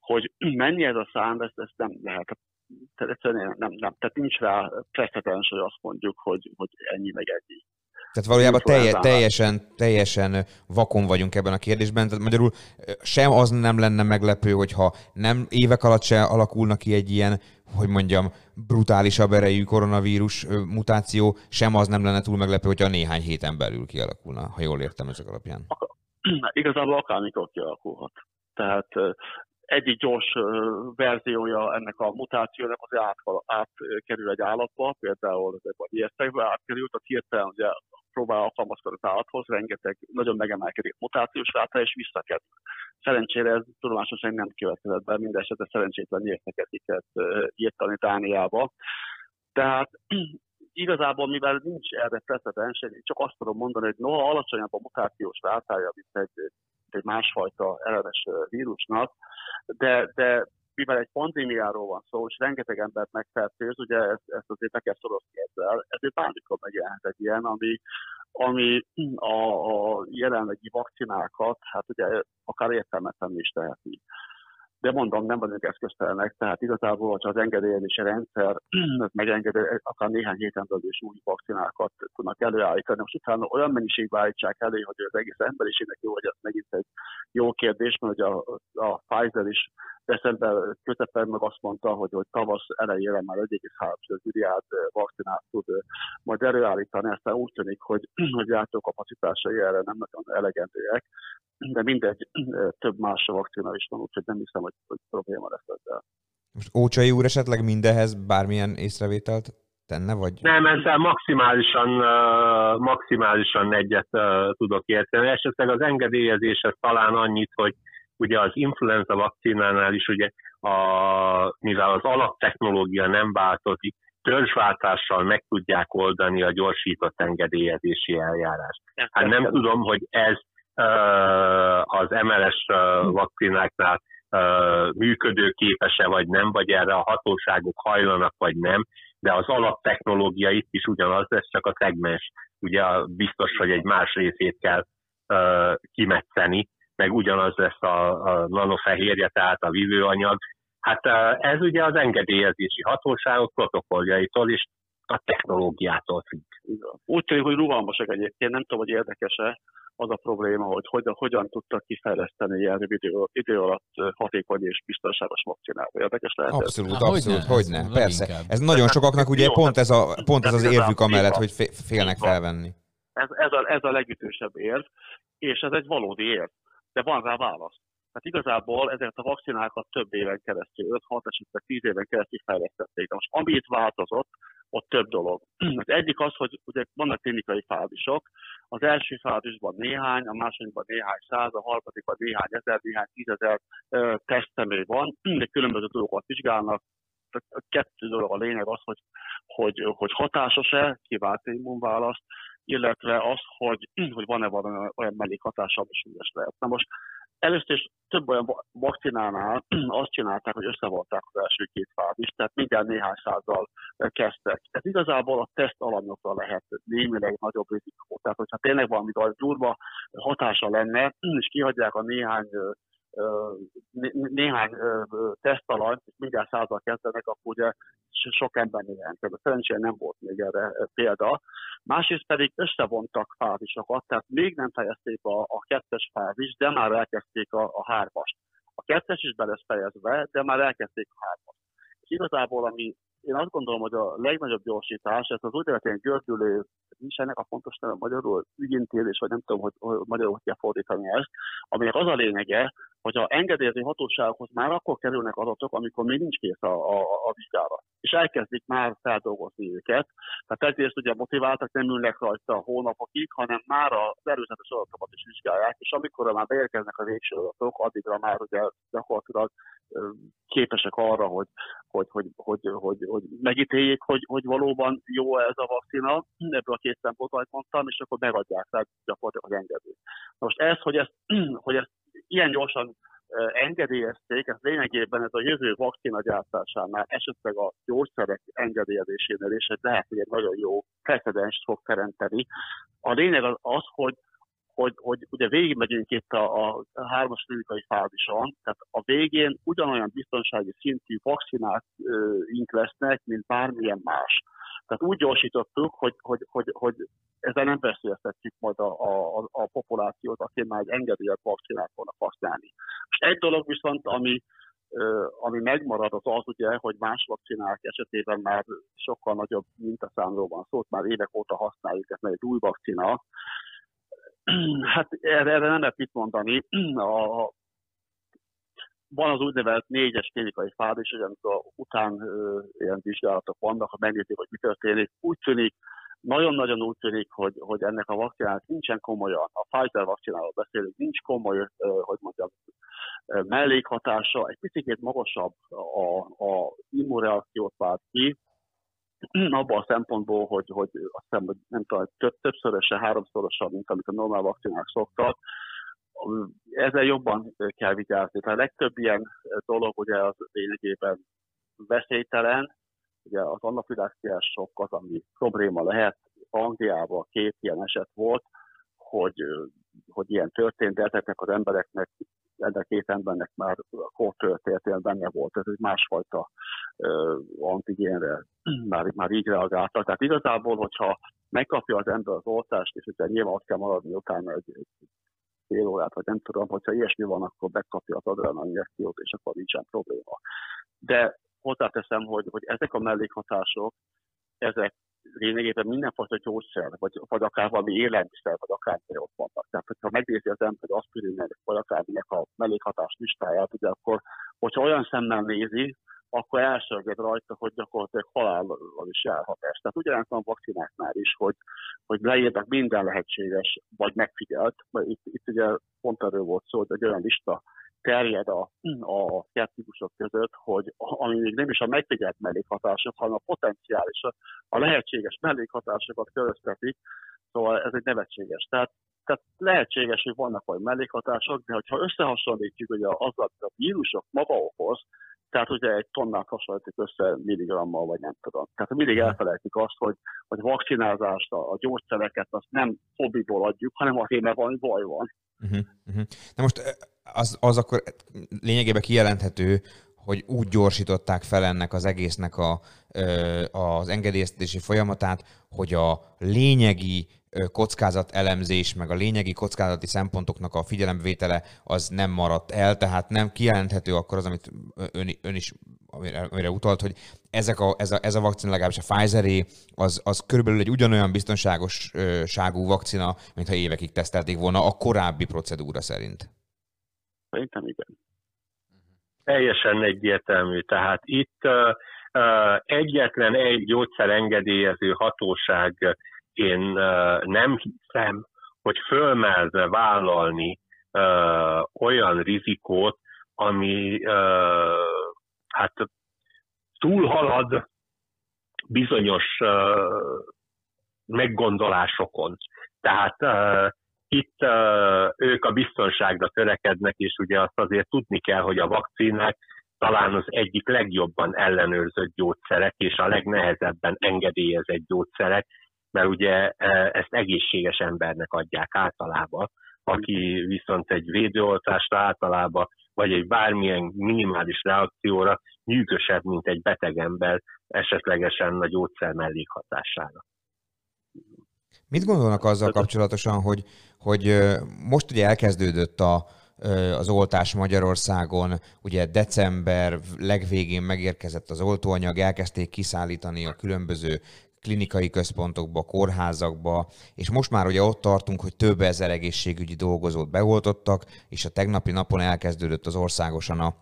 hogy mennyi ez a szám, ezt, ezt nem lehet. Tehát egyszerűen nem, nem. Tehát nincs rá precedens, hogy azt mondjuk, hogy, hogy ennyi meg ennyi. Tehát valójában telje, teljesen, teljesen vakon vagyunk ebben a kérdésben. Tehát magyarul sem az nem lenne meglepő, hogyha nem évek alatt se alakulna ki egy ilyen, hogy mondjam, brutálisabb erejű koronavírus mutáció, sem az nem lenne túl meglepő, hogyha néhány héten belül kialakulna, ha jól értem ezek alapján. Igazából akármikor kialakulhat. Tehát egyik gyors verziója ennek a mutációnak az át, átkerül egy állatba, például a ijesztekbe átkerült, a hirtelen ugye próbál alkalmazkodni az állathoz, rengeteg nagyon megemelkedik mutációs ráta, és visszakerül. Szerencsére ez tudomásosan nem következett be, minden esetre szerencsétlen érteketiket írtani Dániába. Tehát igazából, mivel nincs erre precedens, csak azt tudom mondani, hogy noha alacsonyabb a mutációs rátája, mint egy, egy másfajta ellenes vírusnak, de, de mivel egy pandémiáról van szó, és rengeteg embert megfertőz, ugye ezt, ezt azért meg kell szorozni ezzel, ezért bármikor megjelent egy ilyen, ami, ami a, a jelenlegi vakcinákat, hát ugye akár értelmetlen is teheti de mondom, nem vagyunk eszköztelenek, tehát igazából, ha az engedélyezési rendszer megengedi, akár néhány héten belül is új vakcinákat tudnak előállítani. Most utána olyan mennyiségbe állítsák elő, hogy az egész emberiségnek jó, hogy ez megint egy jó kérdés, mert a, a Pfizer is december közepén meg azt mondta, hogy, hogy tavasz elejére már 1,3 milliárd vakcinát tud majd előállítani, aztán úgy tűnik, hogy, hogy kapacitásai erre nem nagyon elegendőek, de mindegy, több más vakcina is van, úgyhogy nem hiszem, hogy, hogy probléma lesz ezzel. Most Ócsai úr esetleg mindehez bármilyen észrevételt tenne, vagy? Nem, ezzel maximálisan, maximálisan egyet tudok érteni. Esetleg az engedélyezéshez talán annyit, hogy ugye az influenza vakcinánál is ugye, a, mivel az alaptechnológia nem változik, törzsváltással meg tudják oldani a gyorsított engedélyezési eljárást. Hát nem tudom, hogy ez az MLS vakcináknál működőképes-e vagy nem, vagy erre a hatóságok hajlanak vagy nem, de az alaptechnológia itt is ugyanaz lesz, csak a szegmens ugye biztos, hogy egy más részét kell kimetszeni, meg ugyanaz lesz a, a nanofehérje, tehát a vívőanyag. Hát ez ugye az engedélyezési hatóságok protokolljaitól is a technológiától függ. Úgy tűnik, hogy rugalmasak egyébként, nem tudom, hogy érdekes-e, az a probléma, hogy hogyan, hogyan tudtak kifejleszteni ilyen idő, idő alatt hatékony és biztonságos vakcinát. Érdekes lehet Abszolút, ez? abszolút, hogy ne, hogy ne persze. Inkább. Ez nagyon sokaknak ugye pont ez, a, pont ez az érvük amellett, hogy félnek felvenni. Ez, ez, a, ez a legütősebb érv, és ez egy valódi érv, de van rá válasz. Tehát igazából ezeket a vakcinákat több éven keresztül, 5-6 esetleg 10 éven keresztül fejlesztették. Most amit változott, ott több dolog. Az egyik az, hogy ugye vannak klinikai fázisok. Az első fázisban néhány, a másodikban néhány száz, a harmadikban néhány ezer, néhány tízezer tesztemő van, de különböző dolgokat vizsgálnak. Kettő dolog a lényeg az, hogy, hogy, hogy hatásos-e, kivált immunválaszt, illetve az, hogy, hogy van-e valami olyan mellékhatása, ami súlyos lehet. Na most Először is több olyan vakcinánál azt csinálták, hogy összevolták az első két fázist, tehát mindjárt néhány százzal kezdtek. Ez igazából a teszt alanyokra lehet némileg nagyobb rizikó. Tehát, hogyha tényleg valami durva hatása lenne, és kihagyják a néhány néhány tesztalanyt, és mindjárt százal kezdenek, akkor ugye sok ember jelentkezik. Szerencsére nem volt még erre példa. Másrészt pedig összevontak fázisokat, tehát még nem fejezték a, a kettes fázis, de már elkezdték a, a hármast. A kettes is be lesz fejezve, de már elkezdték a hármast. És igazából, ami én azt gondolom, hogy a legnagyobb gyorsítás, ez az úgynevezett gördülő, nincs ennek a fontos neve magyarul, ügyintézés, vagy nem tudom, hogy, hogy magyarul kell fordítani ezt, aminek az a lényege, hogy a engedélyező hatóságokhoz már akkor kerülnek adatok, amikor még nincs kész a, a, a vizsgálat. És elkezdik már feldolgozni őket. Tehát egyrészt ugye motiváltak, nem ülnek rajta hónapokig, hanem már az erőzetes adatokat is vizsgálják, és amikor már beérkeznek a végső adatok, addigra már ugye gyakorlatilag képesek arra, hogy, hogy, hogy, hogy, hogy, hogy megítéljék, hogy, hogy valóban jó ez a vakcina, ebből a két szempontból mondtam, és akkor megadják rá gyakorlatilag az engedélyt. Most ez, hogy ezt, hogy ezt ilyen gyorsan engedélyezték, ez lényegében ez a jövő vakcina gyártásánál, esetleg a gyógyszerek engedélyezésénél is egy lehet, hogy egy nagyon jó precedenst fog teremteni. A lényeg az, az hogy hogy, hogy ugye végigmegyünk itt a, a hármas klinikai fázison, tehát a végén ugyanolyan biztonsági szintű vakcináink lesznek, mint bármilyen más. Tehát úgy gyorsítottuk, hogy, hogy, hogy, hogy ezzel nem veszélyeztetjük majd a, a, a populációt, aki már egy engedélyet vakcinát fognak használni. És egy dolog viszont, ami, ami megmarad, az az ugye, hogy más vakcinák esetében már sokkal nagyobb mintaszámról van szó, már évek óta használjuk, ez egy új vakcina. Hát erre, erre nem lehet mit mondani. A, van az úgynevezett négyes klinikai fázis, hogy amikor után ö, ilyen vizsgálatok vannak, ha megnézik, hogy mi történik, úgy tűnik, nagyon-nagyon úgy tűnik, hogy, hogy ennek a vakcinának nincsen komolyan, a Pfizer vakcináról beszélünk, nincs komoly, hogy mondjam, mellékhatása, egy picit magasabb a, a immunreakciót vált ki, abban a szempontból, hogy, hogy azt hiszem, hogy nem tudom, több, többszöröse, háromszorosabb, mint amit a normál vakcinák szoktak, ezzel jobban kell vigyázni. Tehát a legtöbb ilyen dolog ugye az lényegében veszélytelen, ugye az anafilaxiás sok az, ami probléma lehet. Angliában két ilyen eset volt, hogy, hogy ilyen történt, de ezeknek az embereknek, ennek két embernek már kórtörténetében benne volt, ez egy másfajta uh, antigénre már, már így reagáltak. Tehát igazából, hogyha megkapja az ember az oltást, és ugye nyilván azt kell maradni utána egy, egy fél órát, vagy nem tudom, hogyha ilyesmi van, akkor megkapja az adrenalin injekciót, és akkor nincsen probléma. De hozzáteszem, hogy, hogy ezek a mellékhatások, ezek lényegében mindenfajta gyógyszer, vagy, vagy akár valami élelmiszer, vagy akár ott vannak. Tehát, hogyha megnézi az ember aspirinnek, vagy akárminek a mellékhatás listáját, ugye akkor, hogyha olyan szemmel nézi, akkor elsőged rajta, hogy gyakorlatilag halállal is ez. Tehát ugyanaz a vakcináknál is, hogy, hogy leírnak minden lehetséges, vagy megfigyelt. Itt, itt ugye pont erről volt szó, hogy egy olyan lista terjed a, a szkeptikusok között, hogy ami még nem is a megfigyelt mellékhatások, hanem a potenciális, a lehetséges mellékhatásokat köröztetik, szóval ez egy nevetséges. Tehát, tehát lehetséges, hogy vannak olyan mellékhatások, de ha összehasonlítjuk ugye azzal, hogy a vírusok maga okoz, tehát ugye egy tonnát hasonlítik össze milligrammal, vagy nem tudom. Tehát mindig elfelejtjük azt, hogy, hogy vakcinázást, a, a gyógyszereket azt nem hobbiból adjuk, hanem azért, mert valami baj van. Uh-huh, uh-huh. Na most az, az akkor lényegében kijelenthető, hogy úgy gyorsították fel ennek az egésznek a, az engedélyeztetési folyamatát, hogy a lényegi kockázat elemzés, meg a lényegi kockázati szempontoknak a figyelemvétele az nem maradt el, tehát nem kijelenthető akkor az, amit ön, ön is amire, amire utalt, hogy ezek a, ez, a, ez a vakcina, legalábbis a Pfizeré, az, az körülbelül egy ugyanolyan biztonságosságú vakcina, mintha évekig tesztelték volna a korábbi procedúra szerint. Szerintem igen. Teljesen egyértelmű. Tehát itt uh, egyetlen egy gyógyszerengedélyező hatóság én nem hiszem, hogy fölmerve vállalni olyan rizikót, ami hát túlhalad bizonyos meggondolásokon. Tehát itt ők a biztonságra törekednek, és ugye azt azért tudni kell, hogy a vakcinák talán az egyik legjobban ellenőrzött gyógyszerek, és a legnehezebben engedélyezett gyógyszerek, mert ugye ezt egészséges embernek adják általában, aki viszont egy védőoltásra általában, vagy egy bármilyen minimális reakcióra nyűgösebb, mint egy beteg ember esetlegesen a gyógyszer mellékhatására. Mit gondolnak azzal kapcsolatosan, hogy, hogy most ugye elkezdődött a, az oltás Magyarországon, ugye december legvégén megérkezett az oltóanyag, elkezdték kiszállítani a különböző klinikai központokba, kórházakba, és most már ugye ott tartunk, hogy több ezer egészségügyi dolgozót beoltottak, és a tegnapi napon elkezdődött az országosan a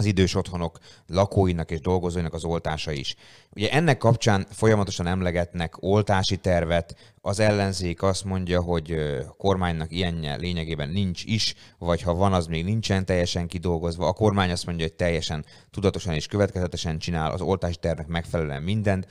az idős otthonok lakóinak és dolgozóinak az oltása is. Ugye ennek kapcsán folyamatosan emlegetnek oltási tervet, az ellenzék azt mondja, hogy a kormánynak ilyenje lényegében nincs is, vagy ha van, az még nincsen teljesen kidolgozva. A kormány azt mondja, hogy teljesen tudatosan és következetesen csinál az oltási tervnek megfelelően mindent.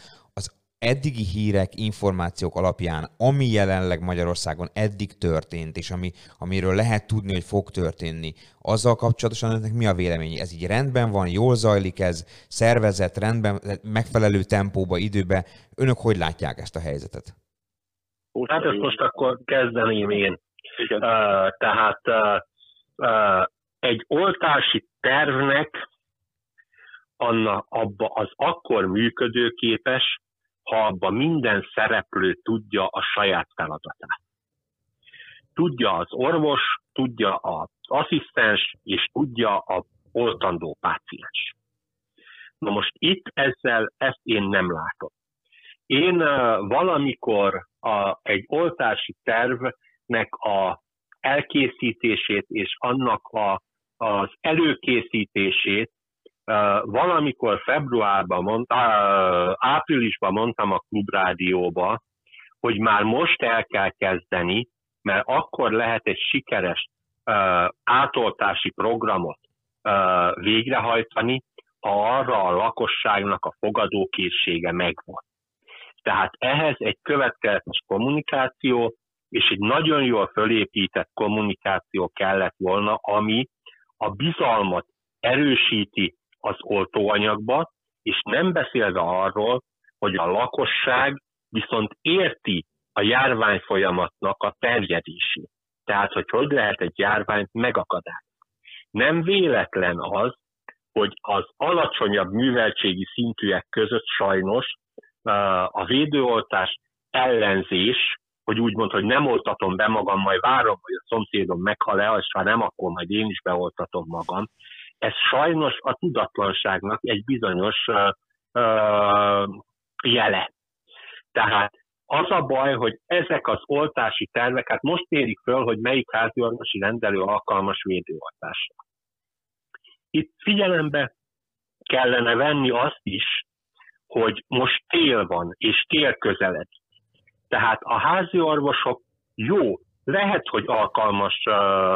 Eddigi hírek, információk alapján, ami jelenleg Magyarországon eddig történt, és ami, amiről lehet tudni, hogy fog történni, azzal kapcsolatosan önnek mi a vélemény? Ez így rendben van, jól zajlik ez, szervezett, rendben, megfelelő tempóba, időbe. Önök hogy látják ezt a helyzetet? Hát ezt most akkor kezdeném én. Igen. Uh, tehát uh, uh, egy oltási tervnek anna, abba az akkor működőképes, ha abba minden szereplő tudja a saját feladatát. Tudja az orvos, tudja az asszisztens, és tudja a oltandó páciens. Na most itt ezzel ezt én nem látom. Én valamikor a, egy oltási tervnek a elkészítését és annak a, az előkészítését valamikor februárban, mond, uh, áprilisban mondtam a klubrádióba, hogy már most el kell kezdeni, mert akkor lehet egy sikeres átoltási programot végrehajtani, ha arra a lakosságnak a fogadókészsége megvan. Tehát ehhez egy következetes kommunikáció és egy nagyon jól fölépített kommunikáció kellett volna, ami a bizalmat erősíti az oltóanyagba, és nem beszélve arról, hogy a lakosság viszont érti a járvány folyamatnak a terjedését. Tehát, hogy hogy lehet egy járványt megakadályozni. Nem véletlen az, hogy az alacsonyabb műveltségi szintűek között sajnos a védőoltás ellenzés, hogy úgy mondta, hogy nem oltatom be magam, majd várom, hogy a szomszédom meghal-e, és ha nem, akkor majd én is beoltatom magam. Ez sajnos a tudatlanságnak egy bizonyos uh, jele. Tehát az a baj, hogy ezek az oltási tervek, hát most érik föl, hogy melyik háziorvosi rendelő alkalmas védőoltásra. Itt figyelembe kellene venni azt is, hogy most tél van, és tél közeled. Tehát a házi orvosok jó, lehet, hogy alkalmas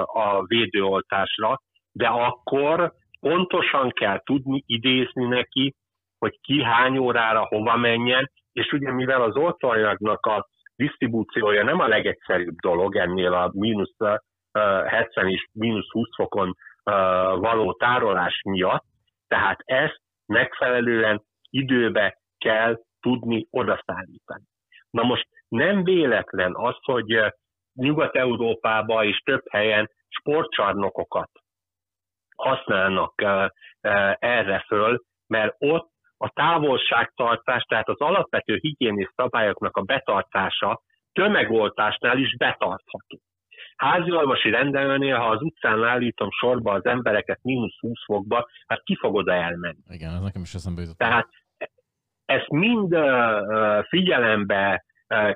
a védőoltásra, de akkor pontosan kell tudni idézni neki, hogy ki hány órára hova menjen, és ugye mivel az oltóanyagnak a disztribúciója nem a legegyszerűbb dolog ennél a mínusz 70 és mínusz 20 fokon való tárolás miatt, tehát ezt megfelelően időbe kell tudni odaszállítani. Na most nem véletlen az, hogy Nyugat-Európában és több helyen sportcsarnokokat használnak erre föl, mert ott a távolságtartás, tehát az alapvető higiénis szabályoknak a betartása tömegoltásnál is betartható. Háziorvosi rendelőnél, ha az utcán állítom sorba az embereket mínusz 20 fokba, hát ki fog oda elmenni? Igen, ez nekem is eszembe jutott. Tehát ezt mind figyelembe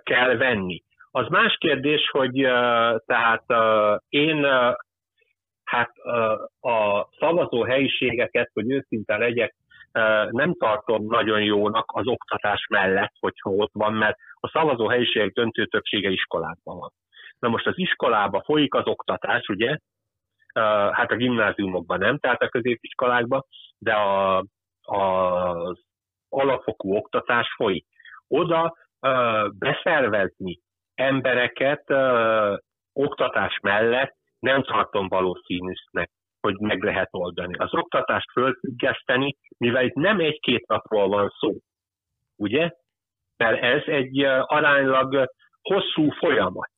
kell venni. Az más kérdés, hogy tehát én hát a szavazó helyiségeket, hogy őszinte legyek, nem tartom nagyon jónak az oktatás mellett, hogyha ott van, mert a szavazó helyiségek döntő többsége iskolában van. Na most az iskolába folyik az oktatás, ugye? Hát a gimnáziumokban nem, tehát a középiskolákban, de a, az alapfokú oktatás folyik. Oda beszervezni embereket oktatás mellett nem tartom valószínűsnek, hogy meg lehet oldani. Az oktatást fölfüggeszteni, mivel itt nem egy-két napról van szó, ugye? Mert ez egy aránylag hosszú folyamat.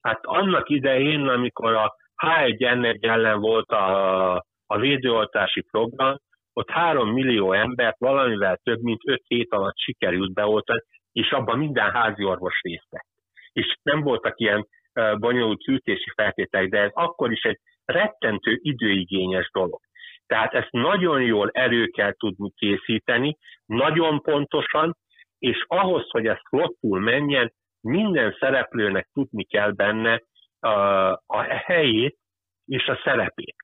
Hát annak idején, amikor a H1N1 ellen volt a, a védőoltási program, ott három millió embert valamivel több mint öt hét alatt sikerült beoltani, és abban minden házi orvos részt vett. És nem voltak ilyen bonyolult szűrtési feltételek, de ez akkor is egy rettentő időigényes dolog. Tehát ezt nagyon jól elő kell tudni készíteni, nagyon pontosan, és ahhoz, hogy ez flottul menjen, minden szereplőnek tudni kell benne a, helyét és a szerepét.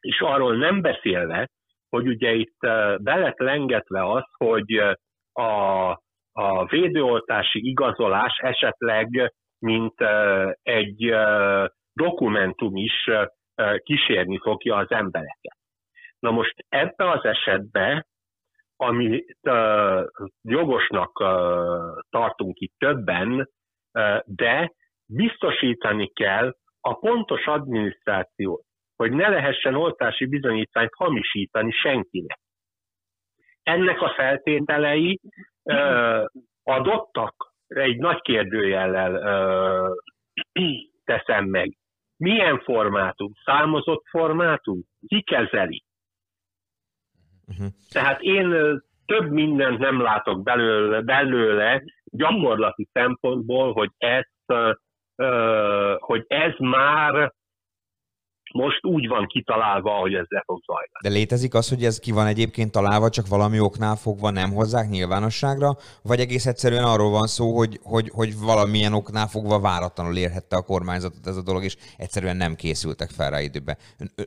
És arról nem beszélve, hogy ugye itt be lett lengetve az, hogy a, a védőoltási igazolás esetleg mint egy dokumentum is kísérni fogja az embereket. Na most ebbe az esetben amit jogosnak tartunk itt többen, de biztosítani kell a pontos adminisztrációt, hogy ne lehessen oltási bizonyítványt hamisítani senkinek. Ennek a feltételei adottak, egy nagy kérdőjellel uh, teszem meg. Milyen formátum? Számozott formátum? Ki kezeli? Uh-huh. Tehát én több mindent nem látok belőle, belőle gyakorlati szempontból, hogy ezt, hogy ez már most úgy van kitalálva, hogy ezzel fog zajlani. De létezik az, hogy ez ki van egyébként találva, csak valami oknál fogva nem hozzák nyilvánosságra, vagy egész egyszerűen arról van szó, hogy, hogy, hogy valamilyen oknál fogva váratlanul érhette a kormányzatot ez a dolog, és egyszerűen nem készültek fel rá időbe.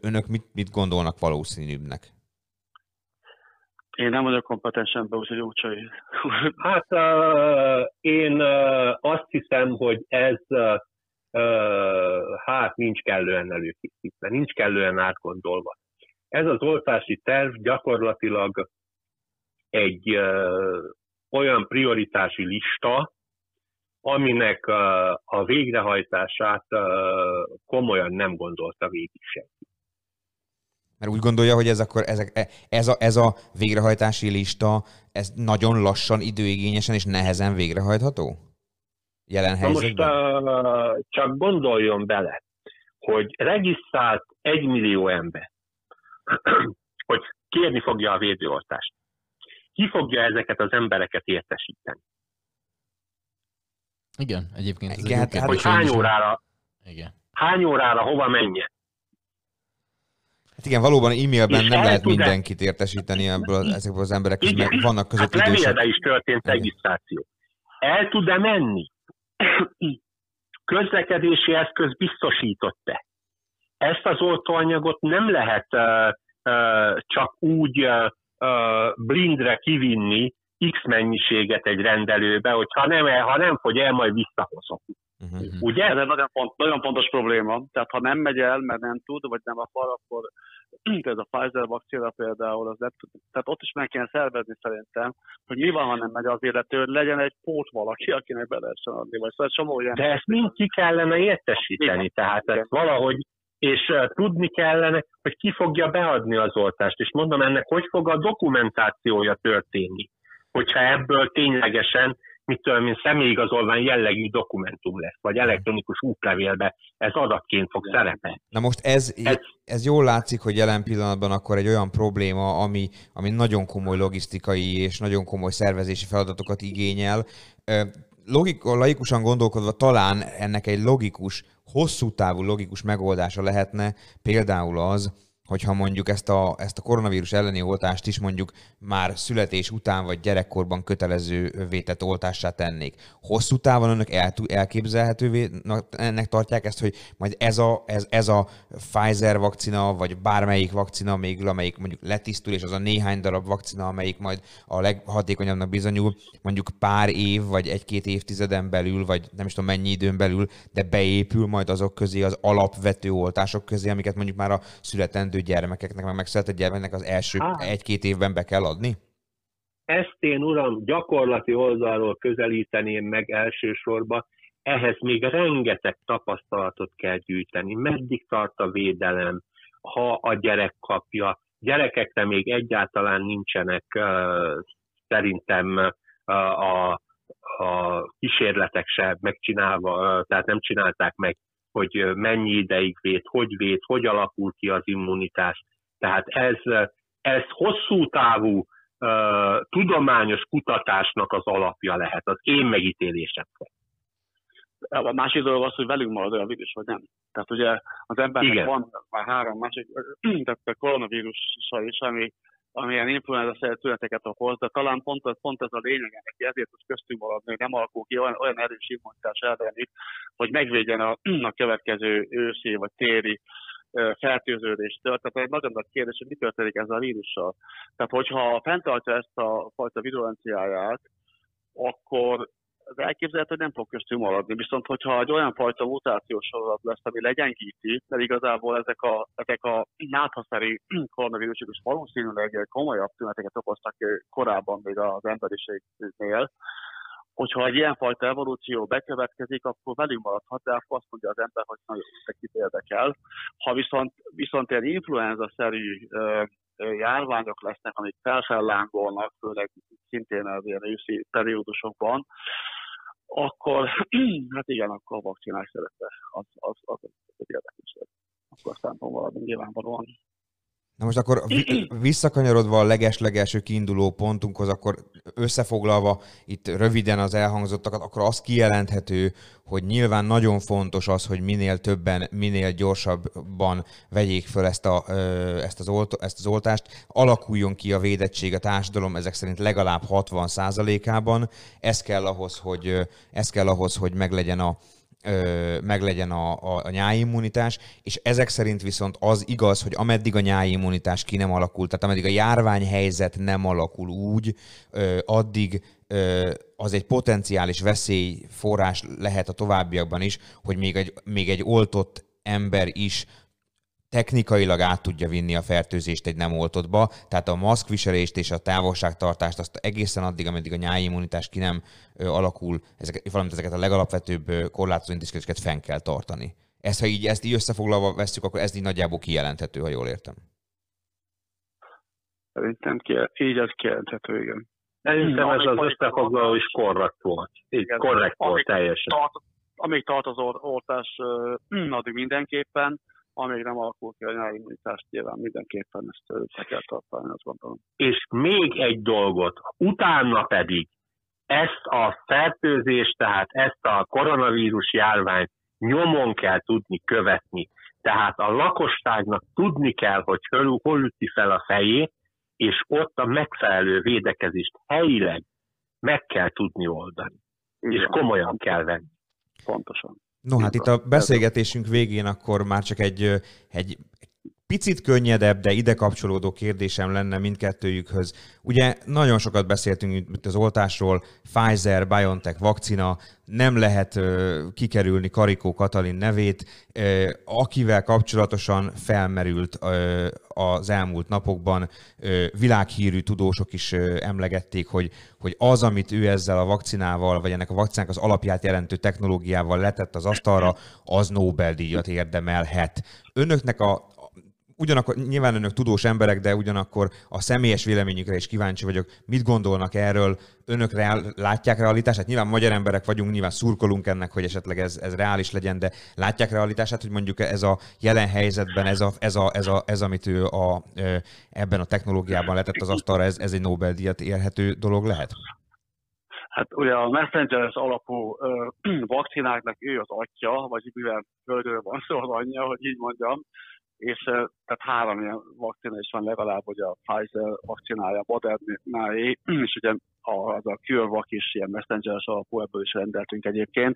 Önök mit, mit gondolnak valószínűbbnek? Én nem vagyok kompetens ember, úgyhogy úcsai. Hát uh, én uh, azt hiszem, hogy ez uh, hát nincs kellően előkészítve, nincs kellően átgondolva. Ez az oltási terv gyakorlatilag egy olyan prioritási lista, aminek a végrehajtását komolyan nem gondolta végig senki. Mert úgy gondolja, hogy ez, akkor, ezek, e, ez, a, ez a végrehajtási lista, ez nagyon lassan, időigényesen és nehezen végrehajtható? Jelen helyzetben? most uh, csak gondoljon bele, hogy regisztrált egy millió ember, hogy kérni fogja a védőoltást. Ki fogja ezeket az embereket értesíteni? Igen, egyébként. Ez Igen, hát, hogy hány órára, Igen. hány órára hova menjen? Hát igen, valóban e-mailben nem lehet mindenkit értesíteni ebből, ezekből az emberek, és meg vannak között hát idősek. is történt regisztráció. El tud-e menni? Közlekedési eszköz biztosított-e? Ezt az oltóanyagot nem lehet uh, uh, csak úgy uh, blindre kivinni X mennyiséget egy rendelőbe, hogy ha nem, ha nem fogy el, majd visszahozom. Uh-huh. Ugye? Ez egy nagyon, pont, nagyon pontos probléma. Tehát ha nem megy el, mert nem tud, vagy nem akar, akkor ez a Pfizer vakcina például, az lett, tehát ott is meg kéne szervezni szerintem, hogy mi van, ha nem megy az illető, hogy legyen egy pót valaki, akinek be lehessen adni, vagy szóval csomó ilyen. De ezt mind ki kellene értesíteni, Igen. tehát ezt valahogy, és tudni kellene, hogy ki fogja beadni az oltást, és mondom ennek, hogy fog a dokumentációja történni, hogyha ebből ténylegesen mit tudom én, személyigazolvány jellegű dokumentum lesz, vagy elektronikus útlevélbe ez adatként fog szerepelni. Na most ez, ez, ez jól látszik, hogy jelen pillanatban akkor egy olyan probléma, ami, ami nagyon komoly logisztikai és nagyon komoly szervezési feladatokat igényel. Logik, laikusan gondolkodva talán ennek egy logikus, hosszú távú logikus megoldása lehetne például az, hogyha mondjuk ezt a, ezt a koronavírus elleni oltást is mondjuk már születés után vagy gyerekkorban kötelező vétett oltássá tennék. Hosszú távon önök el, elképzelhetővé ennek tartják ezt, hogy majd ez a, ez, ez a Pfizer vakcina, vagy bármelyik vakcina, még amelyik mondjuk letisztul, és az a néhány darab vakcina, amelyik majd a leghatékonyabbnak bizonyul, mondjuk pár év, vagy egy-két évtizeden belül, vagy nem is tudom mennyi időn belül, de beépül majd azok közé, az alapvető oltások közé, amiket mondjuk már a születendő gyermekeknek, meg megszületett gyermeknek az első egy-két évben be kell adni? Ezt én, uram, gyakorlati oldalról közelíteném meg elsősorban, ehhez még rengeteg tapasztalatot kell gyűjteni. Meddig tart a védelem, ha a gyerek kapja. Gyerekekre még egyáltalán nincsenek uh, szerintem uh, a, a kísérletek se megcsinálva, uh, tehát nem csinálták meg hogy mennyi ideig véd, hogy véd, hogy alakul ki az immunitás. Tehát ez, ez hosszú távú uh, tudományos kutatásnak az alapja lehet, az én megítélésemben. A másik dolog az, hogy velünk marad olyan vírus, vagy nem. Tehát ugye az embernek Igen. van már három másik, tehát a koronavírusa is, ami amilyen influenza tüneteket okoz, de talán pont, ez, pont ez a lényeg neki, ezért tud köztünk maradni, hogy nem alakul ki olyan, olyan erős immunitás ellenít, hogy megvédjen a, a következő őszi vagy téri fertőződéstől. Tehát egy nagyon nagy kérdés, hogy mi történik ezzel a vírussal. Tehát, hogyha fenntartja ezt a fajta virulenciáját, akkor az elképzelhető, hogy nem fog köztünk maradni. Viszont, hogyha egy olyan fajta mutációs sorozat lesz, ami legyengíti, mert igazából ezek a, ezek a náthaszeri koronavírusok is valószínűleg komolyabb tüneteket okoztak korábban még az emberiségnél, hogyha egy ilyenfajta evolúció bekövetkezik, akkor velünk maradhat, de akkor azt mondja az ember, hogy nagyon kit érdekel. Ha viszont, viszont ilyen influenza-szerű járványok lesznek, amik felfellángolnak, főleg szintén az ilyen őszi periódusokban, akkor hát igen, akkor a vakcinák szerepe az, az, az, az, érdekes. Akkor valami nyilvánvalóan. Na most akkor vi- visszakanyarodva a leges-legelső kiinduló pontunkhoz, akkor összefoglalva itt röviden az elhangzottakat, akkor az kijelenthető, hogy nyilván nagyon fontos az, hogy minél többen, minél gyorsabban vegyék föl ezt, a, ezt, az, olt, ezt az oltást, alakuljon ki a védettség a társadalom ezek szerint legalább 60%-ában. Ez kell ahhoz, hogy, ez kell ahhoz, hogy meglegyen a, meglegyen a, a, a nyáimmunitás, és ezek szerint viszont az igaz, hogy ameddig a nyáimmunitás ki nem alakul, tehát ameddig a járványhelyzet nem alakul úgy, ö, addig ö, az egy potenciális veszélyforrás lehet a továbbiakban is, hogy még egy, még egy oltott ember is technikailag át tudja vinni a fertőzést egy nem oltottba, tehát a maszkviselést és a távolságtartást azt egészen addig, ameddig a nyáimmunitás ki nem ö, alakul, ezeket, valamint ezeket a legalapvetőbb korlátozó intézkedéseket fenn kell tartani. Ezt, ha így, ezt így összefoglalva veszük, akkor ez így nagyjából kijelenthető, ha jól értem. Szerintem ki, így az kijelenthető, igen. Szerintem ez az összefoglaló is korrekt volt. Így, Igen. korrekt volt Amíg teljesen. Tart, amíg tart az oltás, addig mindenképpen, amíg nem alakul ki a nyári immunitást, nyilván mindenképpen ezt be kell tartani, azt gondolom. És még egy dolgot, utána pedig ezt a fertőzést, tehát ezt a koronavírus járványt nyomon kell tudni követni. Tehát a lakosságnak tudni kell, hogy hol, hol üti fel a fejét, és ott a megfelelő védekezést helyileg meg kell tudni oldani. És Igen, komolyan kell venni. Pontosan. No, hát itt a beszélgetésünk végén akkor már csak egy, egy picit könnyedebb, de ide kapcsolódó kérdésem lenne mindkettőjükhöz. Ugye nagyon sokat beszéltünk itt az oltásról, Pfizer, BioNTech vakcina, nem lehet kikerülni Karikó Katalin nevét, akivel kapcsolatosan felmerült az elmúlt napokban, világhírű tudósok is emlegették, hogy, hogy az, amit ő ezzel a vakcinával, vagy ennek a vakcinának az alapját jelentő technológiával letett az asztalra, az Nobel-díjat érdemelhet. Önöknek a, ugyanakkor nyilván önök tudós emberek, de ugyanakkor a személyes véleményükre is kíváncsi vagyok. Mit gondolnak erről? Önök reál, látják realitását? Nyilván magyar emberek vagyunk, nyilván szurkolunk ennek, hogy esetleg ez, ez reális legyen, de látják realitását, hogy mondjuk ez a jelen helyzetben, ez, a, ez, a, ez, a, ez amit ő a, ebben a technológiában letett az asztalra, ez, ez egy Nobel-díjat érhető dolog lehet? Hát ugye a messenger alapú ö, vakcináknak ő az atya, vagy mivel földről van szó az anyja, hogy így mondjam, és tehát három ilyen vakcina is van legalább, hogy a Pfizer vakcinája, Modernáé, és ugye a- az a CureVac is ilyen messenger alapú, ebből is rendeltünk egyébként.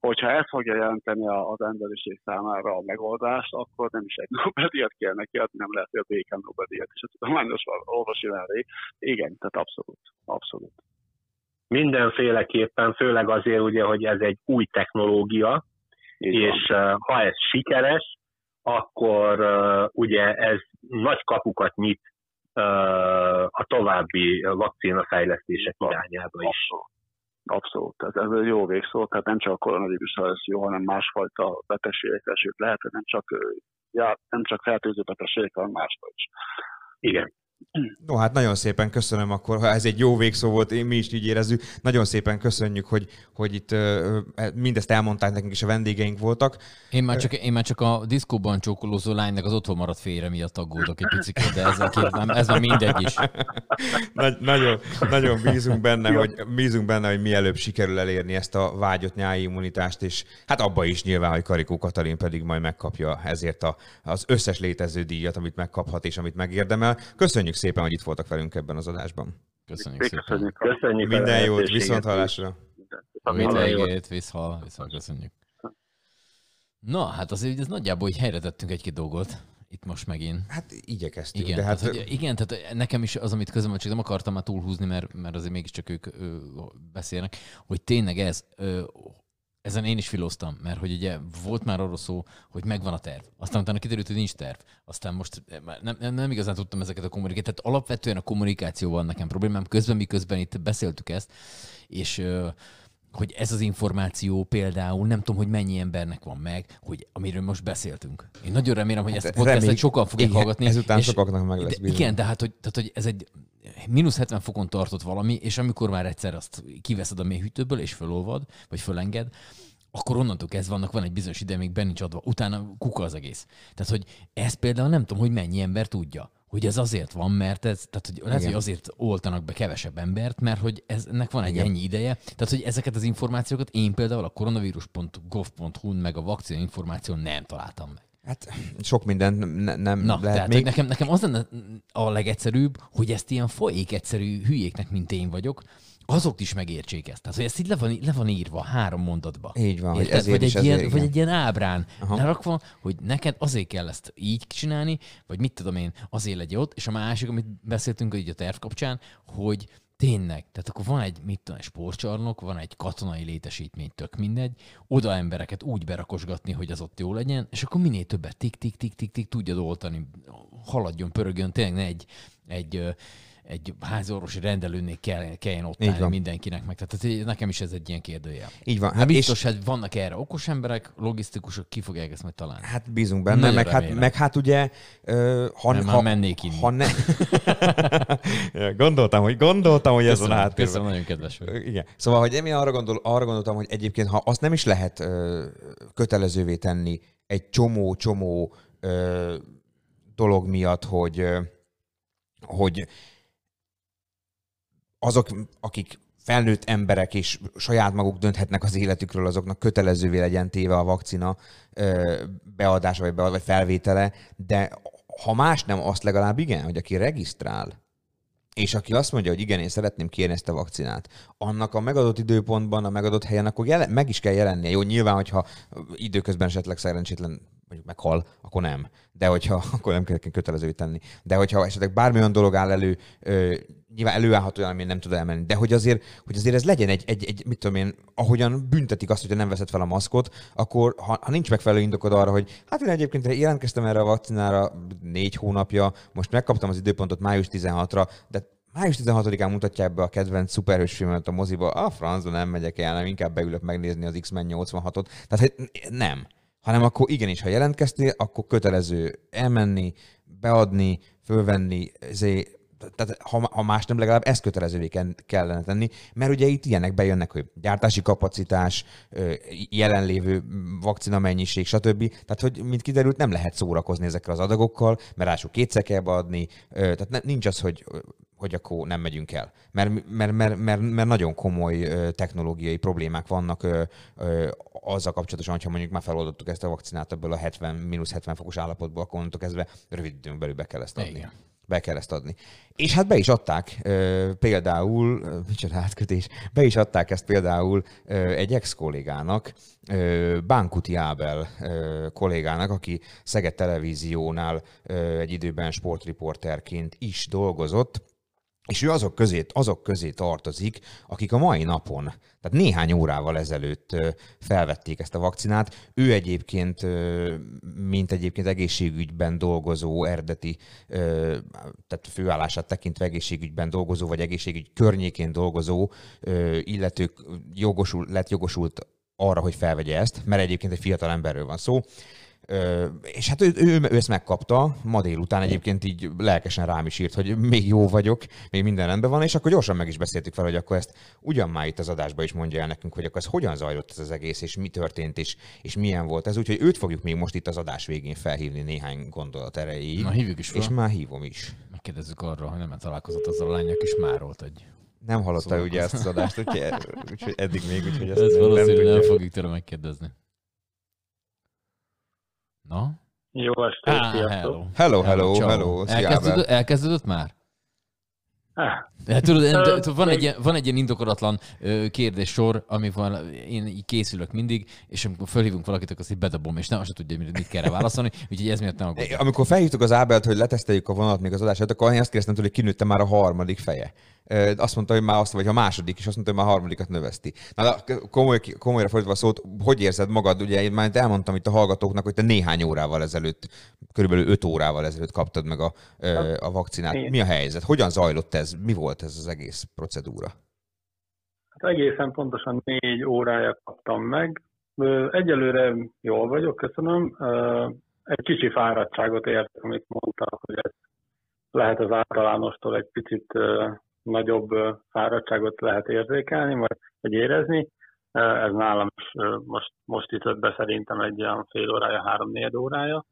Hogyha ez fogja jelenteni a- az emberiség számára a megoldást, akkor nem is egy Nobel-díjat kell neki adni, nem lehet, hogy a béken Nobel-díjat is a tudományos orvosi mellé. Igen, tehát abszolút, abszolút. Mindenféleképpen, főleg azért ugye, hogy ez egy új technológia, Így van. és uh, ha ez sikeres, akkor uh, ugye ez nagy kapukat nyit uh, a további vakcinafejlesztések irányába is. Abszolút. Abszolút. Ez, ez egy jó végszó, tehát nem csak a koronavírusra lesz jó, hanem másfajta betegségekre, sőt lehet, hogy nem csak, já, nem csak fertőző betegségek, hanem másfajta is. Igen. No, hát nagyon szépen köszönöm akkor, ha ez egy jó végszó volt, én mi is így érezzük. Nagyon szépen köszönjük, hogy, hogy itt ö, mindezt elmondták nekünk, és a vendégeink voltak. Én már, csak, én már csak a diszkóban csókolózó lánynak az otthon maradt félre miatt aggódok egy picit, de ez, a, ez már mindegy is. Nagy, nagyon, nagyon bízunk benne, hogy, bízunk benne, hogy mielőbb sikerül elérni ezt a vágyott nyári immunitást, és hát abba is nyilván, hogy Karikó Katalin pedig majd megkapja ezért a, az összes létező díjat, amit megkaphat és amit megérdemel. Köszönjük szépen, hogy itt voltak velünk ebben az adásban. Köszönjük szépen. Köszönjük. Köszönjük Minden jót, viszont hallásra. Mindegét, visszhal, visszhal, köszönjük. Na, hát azért ez nagyjából így helyre tettünk egy-két dolgot, itt most megint. Hát igyekeztünk, Igen, de hát tehát, hogy, igen, tehát nekem is az, amit közöm, csak nem akartam már túlhúzni, mert, mert azért mégiscsak ők ö, beszélnek, hogy tényleg ez, ö, ezen én is filóztam, mert hogy ugye volt már arról szó, hogy megvan a terv. Aztán utána kiderült, hogy nincs terv. Aztán most már nem, nem, nem igazán tudtam ezeket a kommunikációt. Tehát alapvetően a kommunikációval nekem problémám. Közben, miközben itt beszéltük ezt, és hogy ez az információ például nem tudom, hogy mennyi embernek van meg, hogy amiről most beszéltünk. Én nagyon remélem, hogy ezt a podcastet sokan fogják igen, hallgatni. ezután és- sokaknak meg lesz bizony. Igen, de hát hogy, tehát, hogy ez egy mínusz 70 fokon tartott valami, és amikor már egyszer azt kiveszed a mélyhűtőből, és fölolvad, vagy fölenged, akkor onnantól kezdve vannak, van egy bizonyos ide, még benne nincs adva, utána kuka az egész. Tehát, hogy ez például nem tudom, hogy mennyi ember tudja, hogy ez azért van, mert ez, tehát, hogy lehet, hogy azért oltanak be kevesebb embert, mert hogy ez, ennek van egy Igen. ennyi ideje. Tehát, hogy ezeket az információkat én például a koronavírus.gov.hu-n meg a vakcina információn nem találtam meg. Hát sok minden ne, nem Na, lehet tehát még... nekem, nekem az lenne a legegyszerűbb, hogy ezt ilyen folyék egyszerű hülyéknek, mint én vagyok, azok is megértsék ezt. Tehát, hogy ezt így le van, le van írva három mondatba. Így van, hogy Érted? ezért vagy, egy ilyen, ezért, vagy egy ilyen ábrán Aha. lerakva, hogy neked azért kell ezt így csinálni, vagy mit tudom én, azért legyen ott, és a másik, amit beszéltünk így a terv kapcsán, hogy tényleg, tehát akkor van egy, mit tudom, egy sportcsarnok, van egy katonai létesítmény, tök mindegy, oda embereket úgy berakosgatni, hogy az ott jó legyen, és akkor minél többet tik-tik-tik-tik-tik tudjad oltani, haladjon, pörögjön, tényleg ne egy, egy, egy házorvosi rendelőnél kell, kelljen ott Így állni van. mindenkinek meg. Tehát nekem is ez egy ilyen kérdőjel. Így van. Hát Hát, és, biztos, hogy vannak erre okos emberek, logisztikusok, ki fogják ezt majd találni. hát bízunk benne, Nagyon meg hát, meg hát ugye, ha, Mert ha, mennék inni. ha ne... Gondoltam, hogy gondoltam, hogy ez van a Köszönöm, háttérben. köszönöm, nagyon kedves vagy. Igen. Szóval, hogy én arra, gondol, arra gondoltam, hogy egyébként, ha azt nem is lehet ö, kötelezővé tenni egy csomó-csomó dolog miatt, hogy, ö, hogy azok, akik felnőtt emberek és saját maguk dönthetnek az életükről, azoknak kötelezővé legyen téve a vakcina beadása vagy, bead, vagy felvétele, de ha más nem, azt legalább igen, hogy aki regisztrál, és aki azt mondja, hogy igen, én szeretném kérni ezt a vakcinát, annak a megadott időpontban, a megadott helyen, akkor jelen, meg is kell jelennie. Jó, nyilván, hogyha időközben esetleg szerencsétlen mondjuk meghal, akkor nem. De hogyha, akkor nem kell kötelezővé tenni. De hogyha esetleg bármilyen dolog áll elő, nyilván előállhat olyan, ami nem tud elmenni. De hogy azért, hogy azért ez legyen egy, egy, egy, mit tudom én, ahogyan büntetik azt, hogyha nem veszed fel a maszkot, akkor ha, ha nincs megfelelő indokod arra, hogy hát én egyébként jelentkeztem erre a vakcinára négy hónapja, most megkaptam az időpontot május 16-ra, de május 16-án mutatják be a kedvenc szuperhős filmet a moziba, a francba nem megyek el, nem inkább beülök megnézni az X-Men 86-ot. Tehát hogy nem. Hanem akkor igenis, ha jelentkeztél, akkor kötelező elmenni, beadni, fölvenni, ezért tehát ha, ha más nem, legalább ezt kötelezővé kellene tenni, mert ugye itt ilyenek bejönnek, hogy gyártási kapacitás, jelenlévő vakcina mennyiség, stb. Tehát, hogy mint kiderült, nem lehet szórakozni ezekkel az adagokkal, mert rásuk kétszer kell beadni, ö, tehát nincs az, hogy hogy akkor nem megyünk el. Mert, mert, mert, mert, mert nagyon komoly technológiai problémák vannak ö, ö, azzal kapcsolatosan, hogyha mondjuk már feloldottuk ezt a vakcinát ebből a 70, mínusz 70 fokos állapotból, akkor onnantól kezdve rövid időn belül be kell ezt adni. Igen. Be kell ezt adni. És hát be is adták például, micsoda átkötés, be is adták ezt például egy ex-kollégának, Bánkuti Ábel kollégának, aki Szeged Televíziónál egy időben sportriporterként is dolgozott, és ő azok közé, azok közé tartozik, akik a mai napon, tehát néhány órával ezelőtt felvették ezt a vakcinát. Ő egyébként, mint egyébként egészségügyben dolgozó, eredeti, tehát főállását tekintve egészségügyben dolgozó, vagy egészségügy környékén dolgozó illetők jogosult, lett jogosult arra, hogy felvegye ezt, mert egyébként egy fiatal emberről van szó. És hát ő, ő, ő ezt megkapta, ma délután egyébként így lelkesen rám is írt, hogy még jó vagyok, még minden rendben van, és akkor gyorsan meg is beszéltük fel, hogy akkor ezt ugyan már itt az adásban is mondja el nekünk, hogy akkor ez hogyan zajlott ez az egész, és mi történt, és, és milyen volt ez. Úgyhogy őt fogjuk még most itt az adás végén felhívni néhány gondolat erejéig. Na, hívjuk is fel. És már hívom is. Megkérdezzük arra, hogy nem találkozott azzal a lánynak, és már volt egy. Nem hallotta Szóval- ugye ezt az adást, úgyhogy, úgyhogy eddig még, úgyhogy ezt Ez nem, valószínű, nem, tudja. fogjuk tőle megkérdezni. Na? Jó estét, sziasztok! hello. Hello, hello, hello, szia, Elkezdődött, elkezdődött már? Hát tudod, van, egy, ilyen- van egy ilyen indokolatlan kérdéssor, amivel én így készülök mindig, és amikor fölhívunk valakit, akkor azt így bedobom, és nem azt tudja, mit mit kell válaszolni, úgyhogy ez miatt nem aggódj. Amikor felhívtuk az Ábelt, hogy leteszteljük a vonat még az adás előtt, akkor én azt kérdeztem tőle, hogy kinőtte már a harmadik feje. Azt mondta, hogy már azt, vagy a második, és azt mondta, hogy már a harmadikat növeszti. Na, komoly, komolyra fordítva a szót, hogy érzed magad? Ugye én már elmondtam itt a hallgatóknak, hogy te néhány órával ezelőtt, körülbelül öt órával ezelőtt kaptad meg a, a vakcinát. Mi a helyzet? Hogyan zajlott ez? Mi volt ez az egész procedúra? Hát egészen pontosan négy órája kaptam meg. Egyelőre jól vagyok, köszönöm. Egy kicsi fáradtságot értem, amit mondtak, hogy ez lehet az általánostól egy picit nagyobb fáradtságot lehet érzékelni, vagy, vagy érezni. Ez nálam is most, most ütött be szerintem egy olyan fél órája, három-négy órája.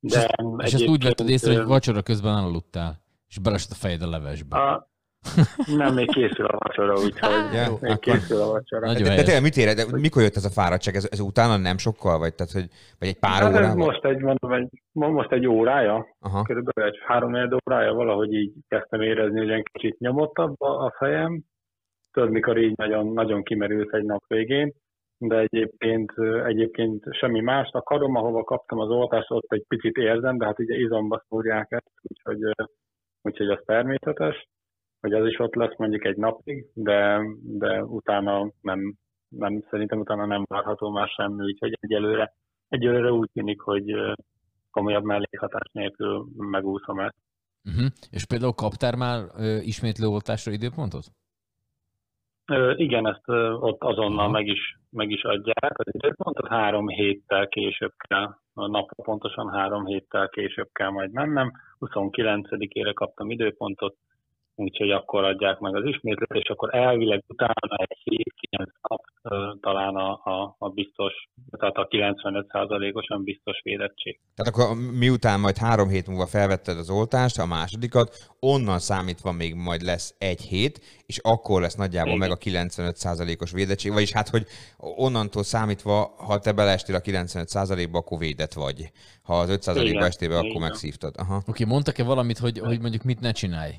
De És ezt úgy vetted észre, hogy vacsora közben elaludtál, és belesett a fejed a levesbe. a, nem, még készül a vacsora, úgyhogy Ja, még akkor- készül a vacsora. Nagyon De, de tényleg mit éred? De mikor jött ez a fáradtság? Ez, ez utána nem sokkal? Vagy, tehát, hogy, vagy egy pár Hát órával? most egy, mondom, egy, mo- most egy órája, Aha. körülbelül egy három órája valahogy így kezdtem érezni, hogy egy kicsit nyomottabb a, a fejem. Tudod, mikor így nagyon, nagyon kimerült egy nap végén, de egyébként, egyébként semmi más. A karom, ahova kaptam az oltást, ott egy picit érzem, de hát ugye izomba szúrják ezt, úgyhogy, úgyhogy az természetes, hogy az is ott lesz mondjuk egy napig, de, de utána nem, nem, szerintem utána nem várható már semmi, úgyhogy egyelőre, egyelőre úgy tűnik, hogy komolyabb mellékhatás nélkül megúszom ezt. Uh-huh. És például kaptál már ö, ismétlő oltásra időpontot? Ö, igen, ezt ö, ott azonnal meg is, meg is adják. Az időpontot három héttel később kell, a napra pontosan három héttel később kell majd mennem. 29-ére kaptam időpontot, úgyhogy akkor adják meg az ismétlést, és akkor elvileg utána egy hét, kilenc nap talán a, a, a biztos, tehát a 95%-osan biztos védettség. Tehát akkor miután majd három hét múlva felvetted az oltást, a másodikat, onnan számítva még majd lesz egy hét, és akkor lesz nagyjából Igen. meg a 95%-os védettség, vagyis hát, hogy onnantól számítva, ha te beleestél a 95%-ba, akkor védett vagy. Ha az 5%-ba Igen, estél be, akkor megszívtad. Aha. Oké, okay, mondtak-e valamit, hogy, hogy mondjuk mit ne csinálj?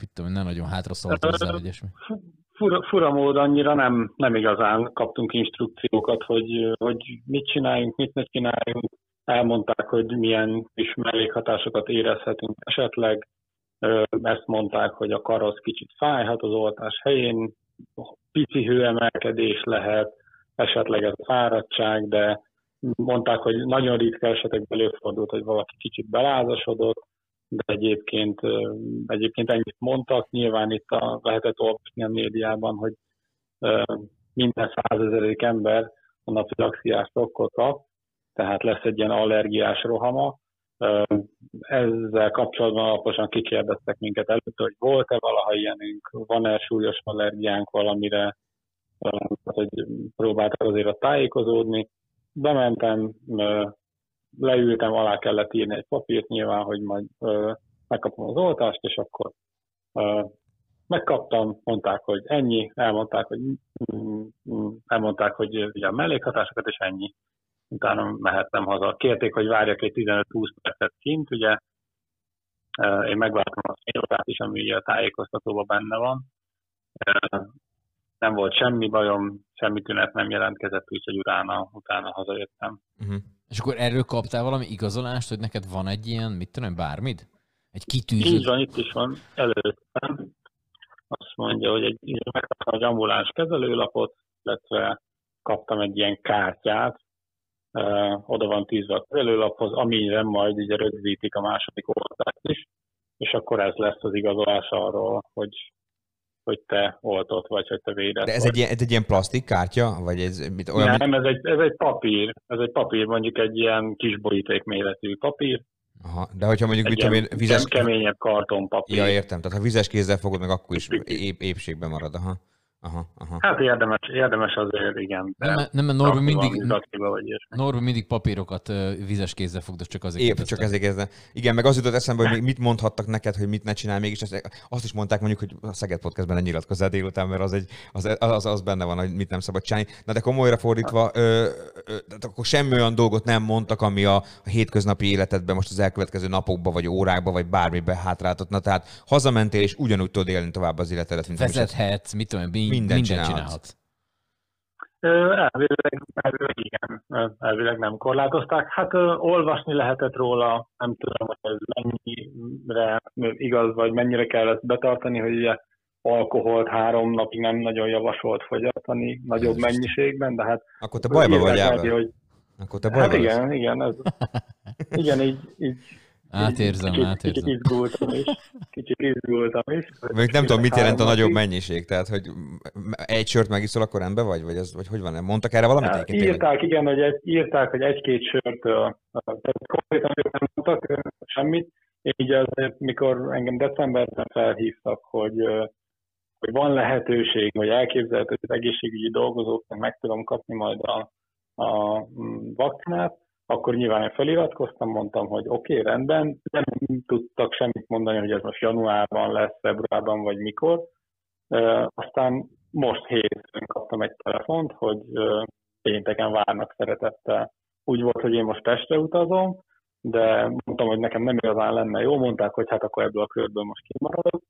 Mit tudom, én, ne nagyon hátra szóltozzál, vagy ilyesmi. Fura, fura mód annyira nem, nem igazán kaptunk instrukciókat, hogy, hogy mit csináljunk, mit ne csináljunk. Elmondták, hogy milyen is mellékhatásokat érezhetünk esetleg. Ezt mondták, hogy a kar kicsit fájhat az oltás helyén, pici hőemelkedés lehet, esetleg ez fáradtság, de mondták, hogy nagyon ritka esetekben előfordult, hogy valaki kicsit belázasodott, de egyébként, egyébként ennyit mondtak, nyilván itt a, lehetett olvasni a médiában, hogy minden százezerik ember anafilaxiás sokkot kap, tehát lesz egy ilyen allergiás rohama. Ezzel kapcsolatban alaposan kikérdeztek minket előtt, hogy volt-e valaha ilyenünk, van-e súlyos allergiánk valamire, hogy próbáltak azért a tájékozódni. Bementem, leültem, alá kellett írni egy papírt nyilván, hogy majd ö, megkapom az oltást, és akkor ö, megkaptam, mondták, hogy ennyi, elmondták, hogy mm, mm, elmondták, hogy ugye a mellékhatásokat, és ennyi. Utána mehettem haza. Kérték, hogy várjak egy 15-20 percet kint, ugye én megvártam a fél is, ami ugye a tájékoztatóban benne van. Nem volt semmi bajom, semmi tünet nem jelentkezett, úgyhogy utána, utána hazajöttem. Uh-huh. És akkor erről kaptál valami igazolást, hogy neked van egy ilyen, mit tudom, bármid? Egy Így kitűzött? van, itt is van előttem. Azt mondja, hogy egy, megkaptam egy ambuláns kezelőlapot, illetve kaptam egy ilyen kártyát, oda van tűzve a kezelőlaphoz, amire majd ugye rögzítik a második oltást is, és akkor ez lesz az igazolás arról, hogy, hogy te oltott vagy, hogy te védett De ez vagy. egy, ilyen, ez egy ilyen plastik kártya? Vagy ez mit, olyan, Nem, ez egy, ez egy papír, ez egy papír, mondjuk egy ilyen kis boríték méretű papír, Aha, de hogyha mondjuk, mit ilyen vizes... keményebb kartonpapír. Ja, értem. Tehát ha vizes kézzel fogod, meg akkor is ép, épségben marad. Aha. Aha, aha. Hát érdemes, érdemes azért, igen. de Nem, nem, mert Norbi mindig. Norbi mindig papírokat vizes kézzel fogdos, csak azért Épp, kérdeztem. csak ezért kezdem. Igen, meg az jutott eszembe, hogy még mit mondhattak neked, hogy mit ne csinálj mégis. Azt is mondták mondjuk, hogy a Szeged Podcastben ne nyilatkozzál délután, mert az, egy, az, az, az, benne van, hogy mit nem szabad csinálni. Na de komolyra fordítva, ö, ö, akkor semmi olyan dolgot nem mondtak, ami a, a hétköznapi életedben most az elkövetkező napokban, vagy órákban, vagy bármiben hátráltatna. Tehát hazamentél, és ugyanúgy tudod élni tovább az életedet, mint Vezethetsz, mit tudom, Mindent mindent, csinálhatsz. Elvileg, elvileg igen, elvileg nem korlátozták. Hát olvasni lehetett róla, nem tudom, hogy ez mennyire igaz, vagy mennyire kell ezt betartani, hogy ugye alkoholt három napig nem nagyon javasolt fogyasztani nagyobb Jézus. mennyiségben, de hát Akkor te bajba vagy, hogy Akkor te bajba Hát igen, igen, ez, igen, így, így Átérzem, kicsit, átérzem. Kicsit izgultam is. Kicsit izgultam is. Még nem tudom, mit jelent a nagyobb mennyiség, tehát hogy egy sört megiszol, akkor rendben vagy, vagy, az, vagy hogy van? Mondtak erre valamit? Hát, írták, igen, hogy egy, írták, hogy egy-két sört, tehát konkrétan ők nem mondtak semmit, így azért, mikor engem decemberben felhívtak, hogy, hogy van lehetőség, vagy elképzelhető, hogy az egészségügyi dolgozóknak meg tudom kapni majd a, a mm, vakcinát, akkor nyilván én feliratkoztam, mondtam, hogy oké, okay, rendben, nem tudtak semmit mondani, hogy ez most januárban lesz, februárban, vagy mikor. Aztán most hétfőn kaptam egy telefont, hogy pénteken várnak szeretettel. Úgy volt, hogy én most Pestre utazom, de mondtam, hogy nekem nem igazán lenne jó, mondták, hogy hát akkor ebből a körből most kimaradok,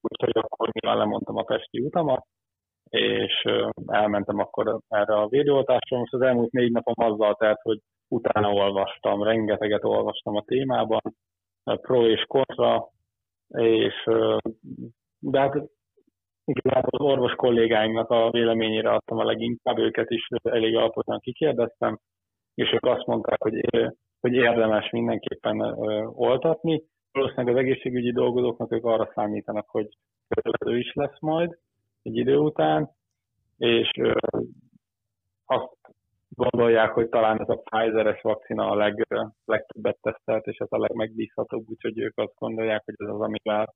úgyhogy akkor nyilván lemondtam a pesti utamat, és elmentem akkor erre a védőoltásra. Most az elmúlt négy napom azzal telt, hogy utána olvastam, rengeteget olvastam a témában, pro és kontra, és de hát igazából az orvos kollégáimnak a véleményére adtam a leginkább, őket is elég alaposan kikérdeztem, és ők azt mondták, hogy, hogy érdemes mindenképpen oltatni. Valószínűleg az egészségügyi dolgozóknak ők arra számítanak, hogy kötelező is lesz majd egy idő után, és azt gondolják, hogy talán ez a Pfizer-es vakcina a leg, legtöbbet tesztelt, és ez a legmegbízhatóbb, úgyhogy ők azt gondolják, hogy ez az, amivel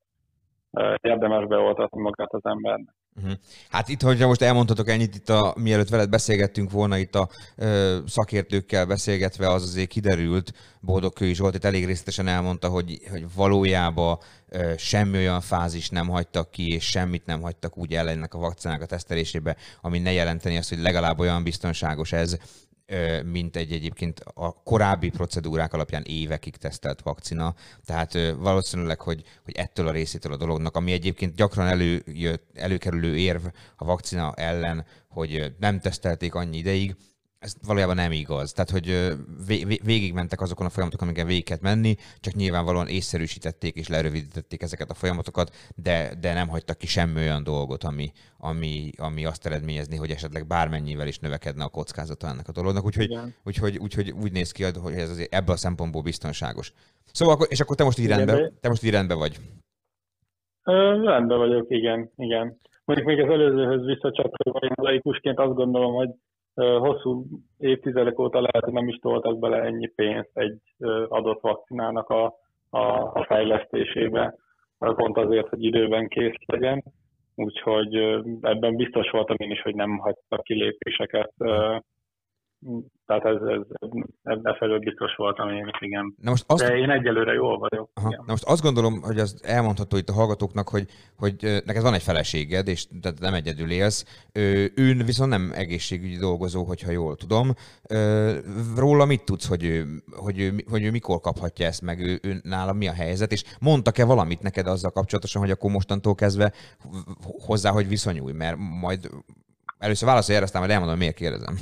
érdemes beoltatni magát az embernek. Uh-huh. Hát itt, hogyha most elmondhatok ennyit, itt a, mielőtt veled beszélgettünk volna, itt a ö, szakértőkkel beszélgetve, az azért kiderült, Boldog Kői Zsolt itt elég részletesen elmondta, hogy, hogy valójában ö, semmi olyan fázis nem hagytak ki, és semmit nem hagytak úgy ellennek a vakcinák a tesztelésébe, ami ne jelenteni azt, hogy legalább olyan biztonságos ez, mint egy egyébként a korábbi procedúrák alapján évekig tesztelt vakcina. Tehát valószínűleg, hogy, hogy ettől a részétől a dolognak, ami egyébként gyakran előjött, előkerülő érv a vakcina ellen, hogy nem tesztelték annyi ideig, ez valójában nem igaz. Tehát, hogy végigmentek azokon a folyamatokon, amiken végig kellett menni, csak nyilvánvalóan észszerűsítették és lerövidítették ezeket a folyamatokat, de, de nem hagytak ki semmi olyan dolgot, ami, ami, ami azt eredményezni, hogy esetleg bármennyivel is növekedne a kockázata ennek a dolognak. Úgyhogy, úgyhogy, úgyhogy úgy néz ki, hogy ez azért ebből a szempontból biztonságos. Szóval, akkor, és akkor te most így rendben, te most így rendben vagy. Ö, rendben vagyok, igen, igen. Mondjuk még az előzőhöz visszacsatolva, én laikusként azt gondolom, hogy hosszú évtizedek óta lehet, hogy nem is toltak bele ennyi pénzt egy adott vakcinának a, a, a fejlesztésébe, pont azért, hogy időben kész legyen. Úgyhogy ebben biztos voltam én is, hogy nem hagytak kilépéseket. Tehát ez, ez, ebben felől biztos voltam én igen. Na most azt, De én egyelőre jól vagyok. Aha. Igen. Na most azt gondolom, hogy az elmondható itt a hallgatóknak, hogy, hogy neked van egy feleséged, és tehát nem egyedül élsz. Ő viszont nem egészségügyi dolgozó, hogyha jól tudom. Róla mit tudsz, hogy ő, hogy ő, hogy ő mikor kaphatja ezt meg, ő, ő nála mi a helyzet, és mondtak-e valamit neked azzal kapcsolatosan, hogy akkor mostantól kezdve hozzá, hogy viszonyulj, mert majd először válaszolj erre, aztán majd elmondom, miért kérdezem.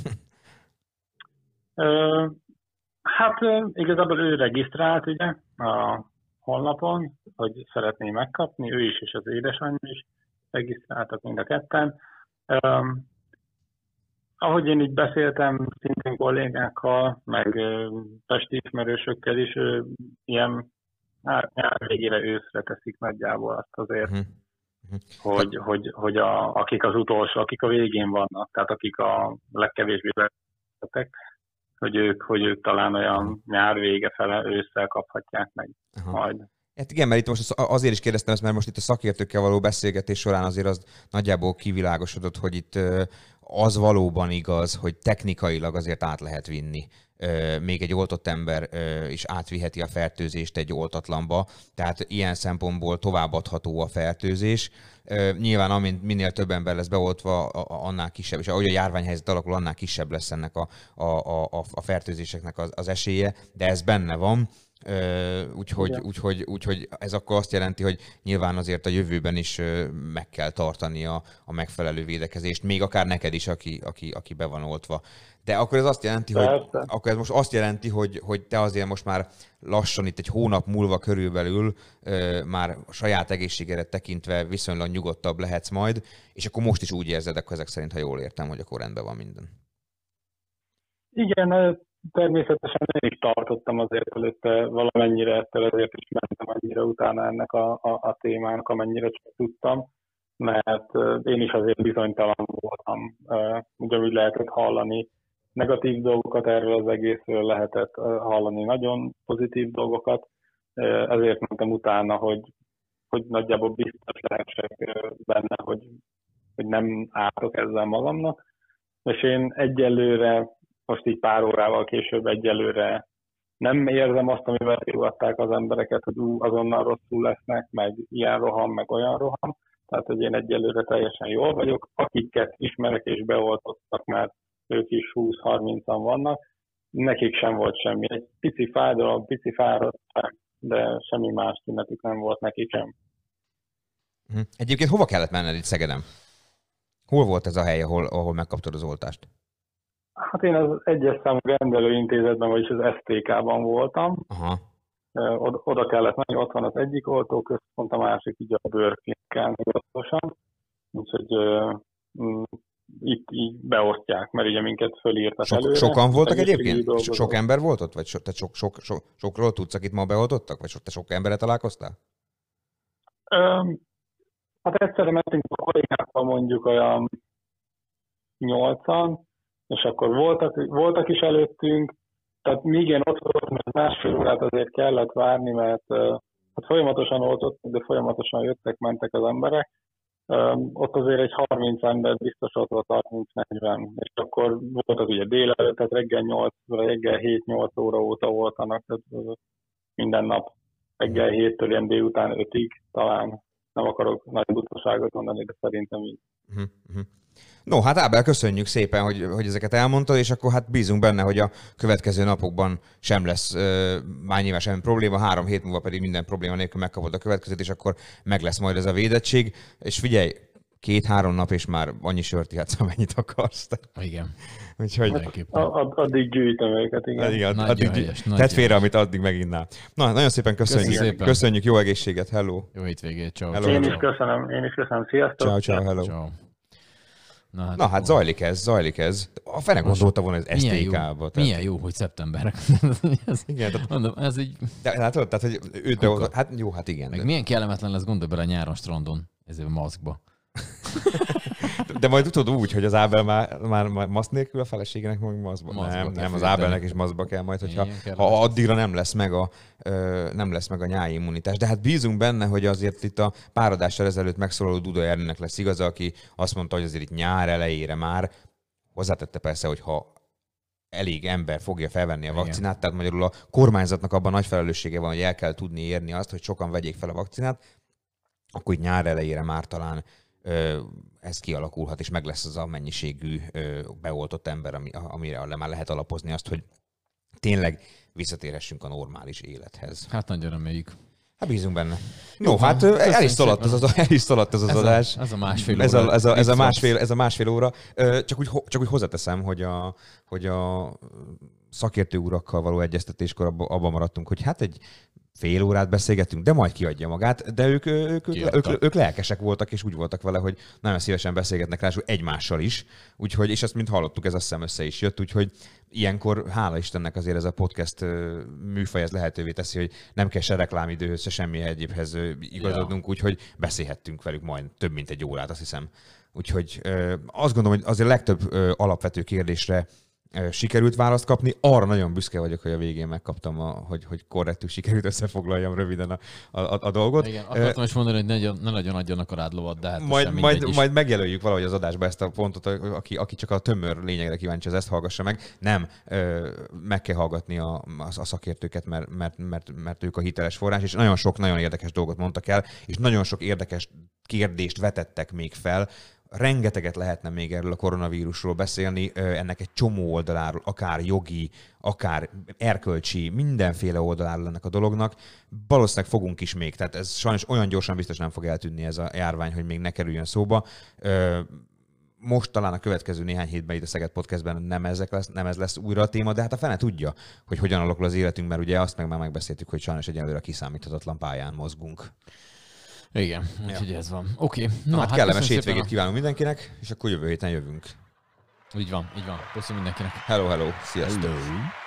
Hát igazából ő regisztrált ugye a honlapon, hogy szeretné megkapni, ő is és az édesanyja is regisztráltak mind a ketten. Um, ahogy én így beszéltem szintén kollégákkal, meg testi ismerősökkel is, ilyen nyár végére őszre teszik nagyjából azt azért, Mhm. hogy, hogy, hogy a, akik az utolsó, akik a végén vannak, tehát akik a legkevésbé betegek, hogy ők, hogy ők talán olyan nyár vége fele ősszel kaphatják meg Aha. majd. Hát igen, mert itt most az- azért is kérdeztem ezt, mert most itt a szakértőkkel való beszélgetés során azért az nagyjából kivilágosodott, hogy itt az valóban igaz, hogy technikailag azért át lehet vinni. Még egy oltott ember is átviheti a fertőzést egy oltatlanba, tehát ilyen szempontból továbbadható a fertőzés. Nyilván amint minél több ember lesz beoltva, annál kisebb, és ahogy a járványhelyzet alakul, annál kisebb lesz ennek a, a, a, a- fertőzéseknek az, az esélye, de ez benne van. Úgyhogy, úgyhogy, úgyhogy ez akkor azt jelenti, hogy nyilván azért a jövőben is meg kell tartani a, a megfelelő védekezést, még akár neked is, aki, aki, aki be van oltva. De akkor ez azt jelenti, hogy, akkor ez most azt jelenti, hogy, hogy te azért most már lassan itt egy hónap múlva körülbelül ö, már a saját egészségedre tekintve viszonylag nyugodtabb lehetsz majd, és akkor most is úgy érzed, akkor ezek szerint, ha jól értem, hogy akkor rendben van minden. Igen, természetesen én is tartottam azért előtte valamennyire ettől, ezért is mentem annyira utána ennek a, a, a témának, amennyire csak tudtam, mert én is azért bizonytalan voltam. Ugyanúgy lehetett hallani negatív dolgokat erről az egészről, lehetett hallani nagyon pozitív dolgokat, ezért mentem utána, hogy, hogy nagyjából biztos lehessek benne, hogy, hogy nem ártok ezzel magamnak. És én egyelőre most így pár órával később egyelőre nem érzem azt, amivel rivatták az embereket, hogy ú, azonnal rosszul lesznek, meg ilyen roham, meg olyan roham. Tehát, hogy én egyelőre teljesen jól vagyok. Akiket ismerek és beoltottak, mert ők is 20-30-an vannak, nekik sem volt semmi. Egy pici fájdalom, pici fáradtság, de semmi más tünetük nem volt nekik sem. Mhm. Egyébként hova kellett menned itt Szegeden? Hol volt ez a hely, ahol, ahol megkaptad az oltást? Hát én az egyes számú rendelőintézetben, vagyis az STK-ban voltam, Aha. Oda, kellett menni, ott van az egyik oltóközpont, a másik így a bőrklinikán hivatalosan, úgyhogy itt így beosztják, mert ugye minket fölírtak Sok, előre. sokan voltak egyébként? Sok ember volt ott? Vagy so, te sok, sok, sok, sokról tudsz, akit ma beoltottak? Vagy so, te sok emberre találkoztál? Ö, hát egyszerre mentünk a kollégákkal mondjuk olyan nyolcan, és akkor voltak, voltak is előttünk, tehát míg én ott voltam, ez másfél órát azért kellett várni, mert hát folyamatosan oltottak, de folyamatosan jöttek, mentek az emberek. Ott azért egy 30 ember biztos ott volt 30-40, és akkor volt az ugye délelőtt, tehát reggel 8, vagy reggel 7-8 óra óta voltanak, tehát minden nap reggel 7-től ilyen délután 5-ig talán. Nem akarok nagy butaságot mondani, de szerintem így. Uh-huh. No, hát Ábel, köszönjük szépen, hogy, hogy ezeket elmondtad, és akkor hát bízunk benne, hogy a következő napokban sem lesz uh, már semmi probléma, három hét múlva pedig minden probléma nélkül megkapod a következőt, és akkor meg lesz majd ez a védettség. És figyelj, két-három nap, és már annyi sört ihatsz, amennyit akarsz. Igen. Úgyhogy. A- ad- Addig gyűjtöm őket, igen. igen, Nagyon addig, helyes, tedd nagyon félre, amit addig meginnál. Na, nagyon szépen köszönjük. Köszi szépen. Köszönjük, jó egészséget, hello. Jó hétvégét, ciao. Hello. Én is köszönöm, én is köszönöm. Sziasztok! Ciao, ciao, hello. Ciao. Na hát, Na hát zajlik ez, zajlik ez. A fene gondolta volna, ez milyen jó, STK-ba. milyen jó, hogy szeptember. ez, Igen, tehát, mondom, ez így, de, látod, tehát, hogy őt beoltott, hát jó, hát igen. meg De, milyen kellemetlen lesz, gondolj bele a nyáron strandon, ezért a maszkba. De majd tudod úgy, hogy az Ábel már, már, már maszk nélkül a feleségének meg maszkba. Maszkba Nem, nem, az. Ábelnek is maszkba kell majd, hogyha Igen, ha addigra nem lesz meg a, ö, nem lesz meg a nyári immunitás. De hát bízunk benne, hogy azért itt a pár adással ezelőtt megszólaló Duda Ernőnek lesz igaza, aki azt mondta, hogy azért itt nyár elejére már hozzátette persze, hogy ha elég ember fogja felvenni a Igen. vakcinát, tehát magyarul a kormányzatnak abban nagy felelőssége van, hogy el kell tudni érni azt, hogy sokan vegyék fel a vakcinát, akkor így nyár elejére már talán ez kialakulhat, és meg lesz az a mennyiségű beoltott ember, ami, amire már lehet alapozni azt, hogy tényleg visszatérhessünk a normális élethez. Hát nagyon reméljük. Hát bízunk benne. No, van. hát el is szaladt szépen. az, el is szaladt ez az Ez a- adás. ez a másfél ez a, óra. ez, a, ez, a másfél, ez a másfél óra. Csak úgy, csak úgy hozzáteszem, hogy a, hogy a szakértő urakkal való egyeztetéskor abba, abban maradtunk, hogy hát egy fél órát beszélgettünk, de majd kiadja magát, de ők, ők, ők, ők, ők lelkesek voltak, és úgy voltak vele, hogy nagyon szívesen beszélgetnek rá, egymással is, úgyhogy, és ezt mint hallottuk, ez azt hiszem össze is jött, úgyhogy ilyenkor, hála Istennek azért ez a podcast műfaj, ez lehetővé teszi, hogy nem kell se reklámidőhöz, se semmi egyébhez igazodnunk, úgyhogy beszélhettünk velük majd több mint egy órát, azt hiszem. Úgyhogy azt gondolom, hogy azért legtöbb alapvető kérdésre sikerült választ kapni. Arra nagyon büszke vagyok, hogy a végén megkaptam, a, hogy, hogy korrektül sikerült összefoglaljam röviden a, a, a dolgot. Igen, akartam is mondani, hogy ne, nagyon- ne nagyon adjanak a rád lovat, de hát majd, majd, is. majd megjelöljük valahogy az adásba ezt a pontot, aki, aki csak a tömör lényegre kíváncsi, az ezt hallgassa meg. Nem, meg kell hallgatni a, a, a szakértőket, mert, mert, mert, mert ők a hiteles forrás, és nagyon sok nagyon érdekes dolgot mondtak el, és nagyon sok érdekes kérdést vetettek még fel, rengeteget lehetne még erről a koronavírusról beszélni, ennek egy csomó oldaláról, akár jogi, akár erkölcsi, mindenféle oldaláról ennek a dolognak. Valószínűleg fogunk is még, tehát ez sajnos olyan gyorsan biztos nem fog eltűnni ez a járvány, hogy még ne kerüljön szóba. Most talán a következő néhány hétben itt a Szeged Podcastben nem, ezek lesz, nem ez lesz újra a téma, de hát a fene tudja, hogy hogyan alakul az életünk, mert ugye azt meg már megbeszéltük, hogy sajnos egyelőre kiszámíthatatlan pályán mozgunk. Igen, úgyhogy ez van. Oké. Okay. Na, hát kellemes köszönöm hétvégét szépen kívánunk mindenkinek, és akkor jövő héten jövünk. Így van, így van. Köszönöm mindenkinek. Hello, hello, sziasztok! Hello.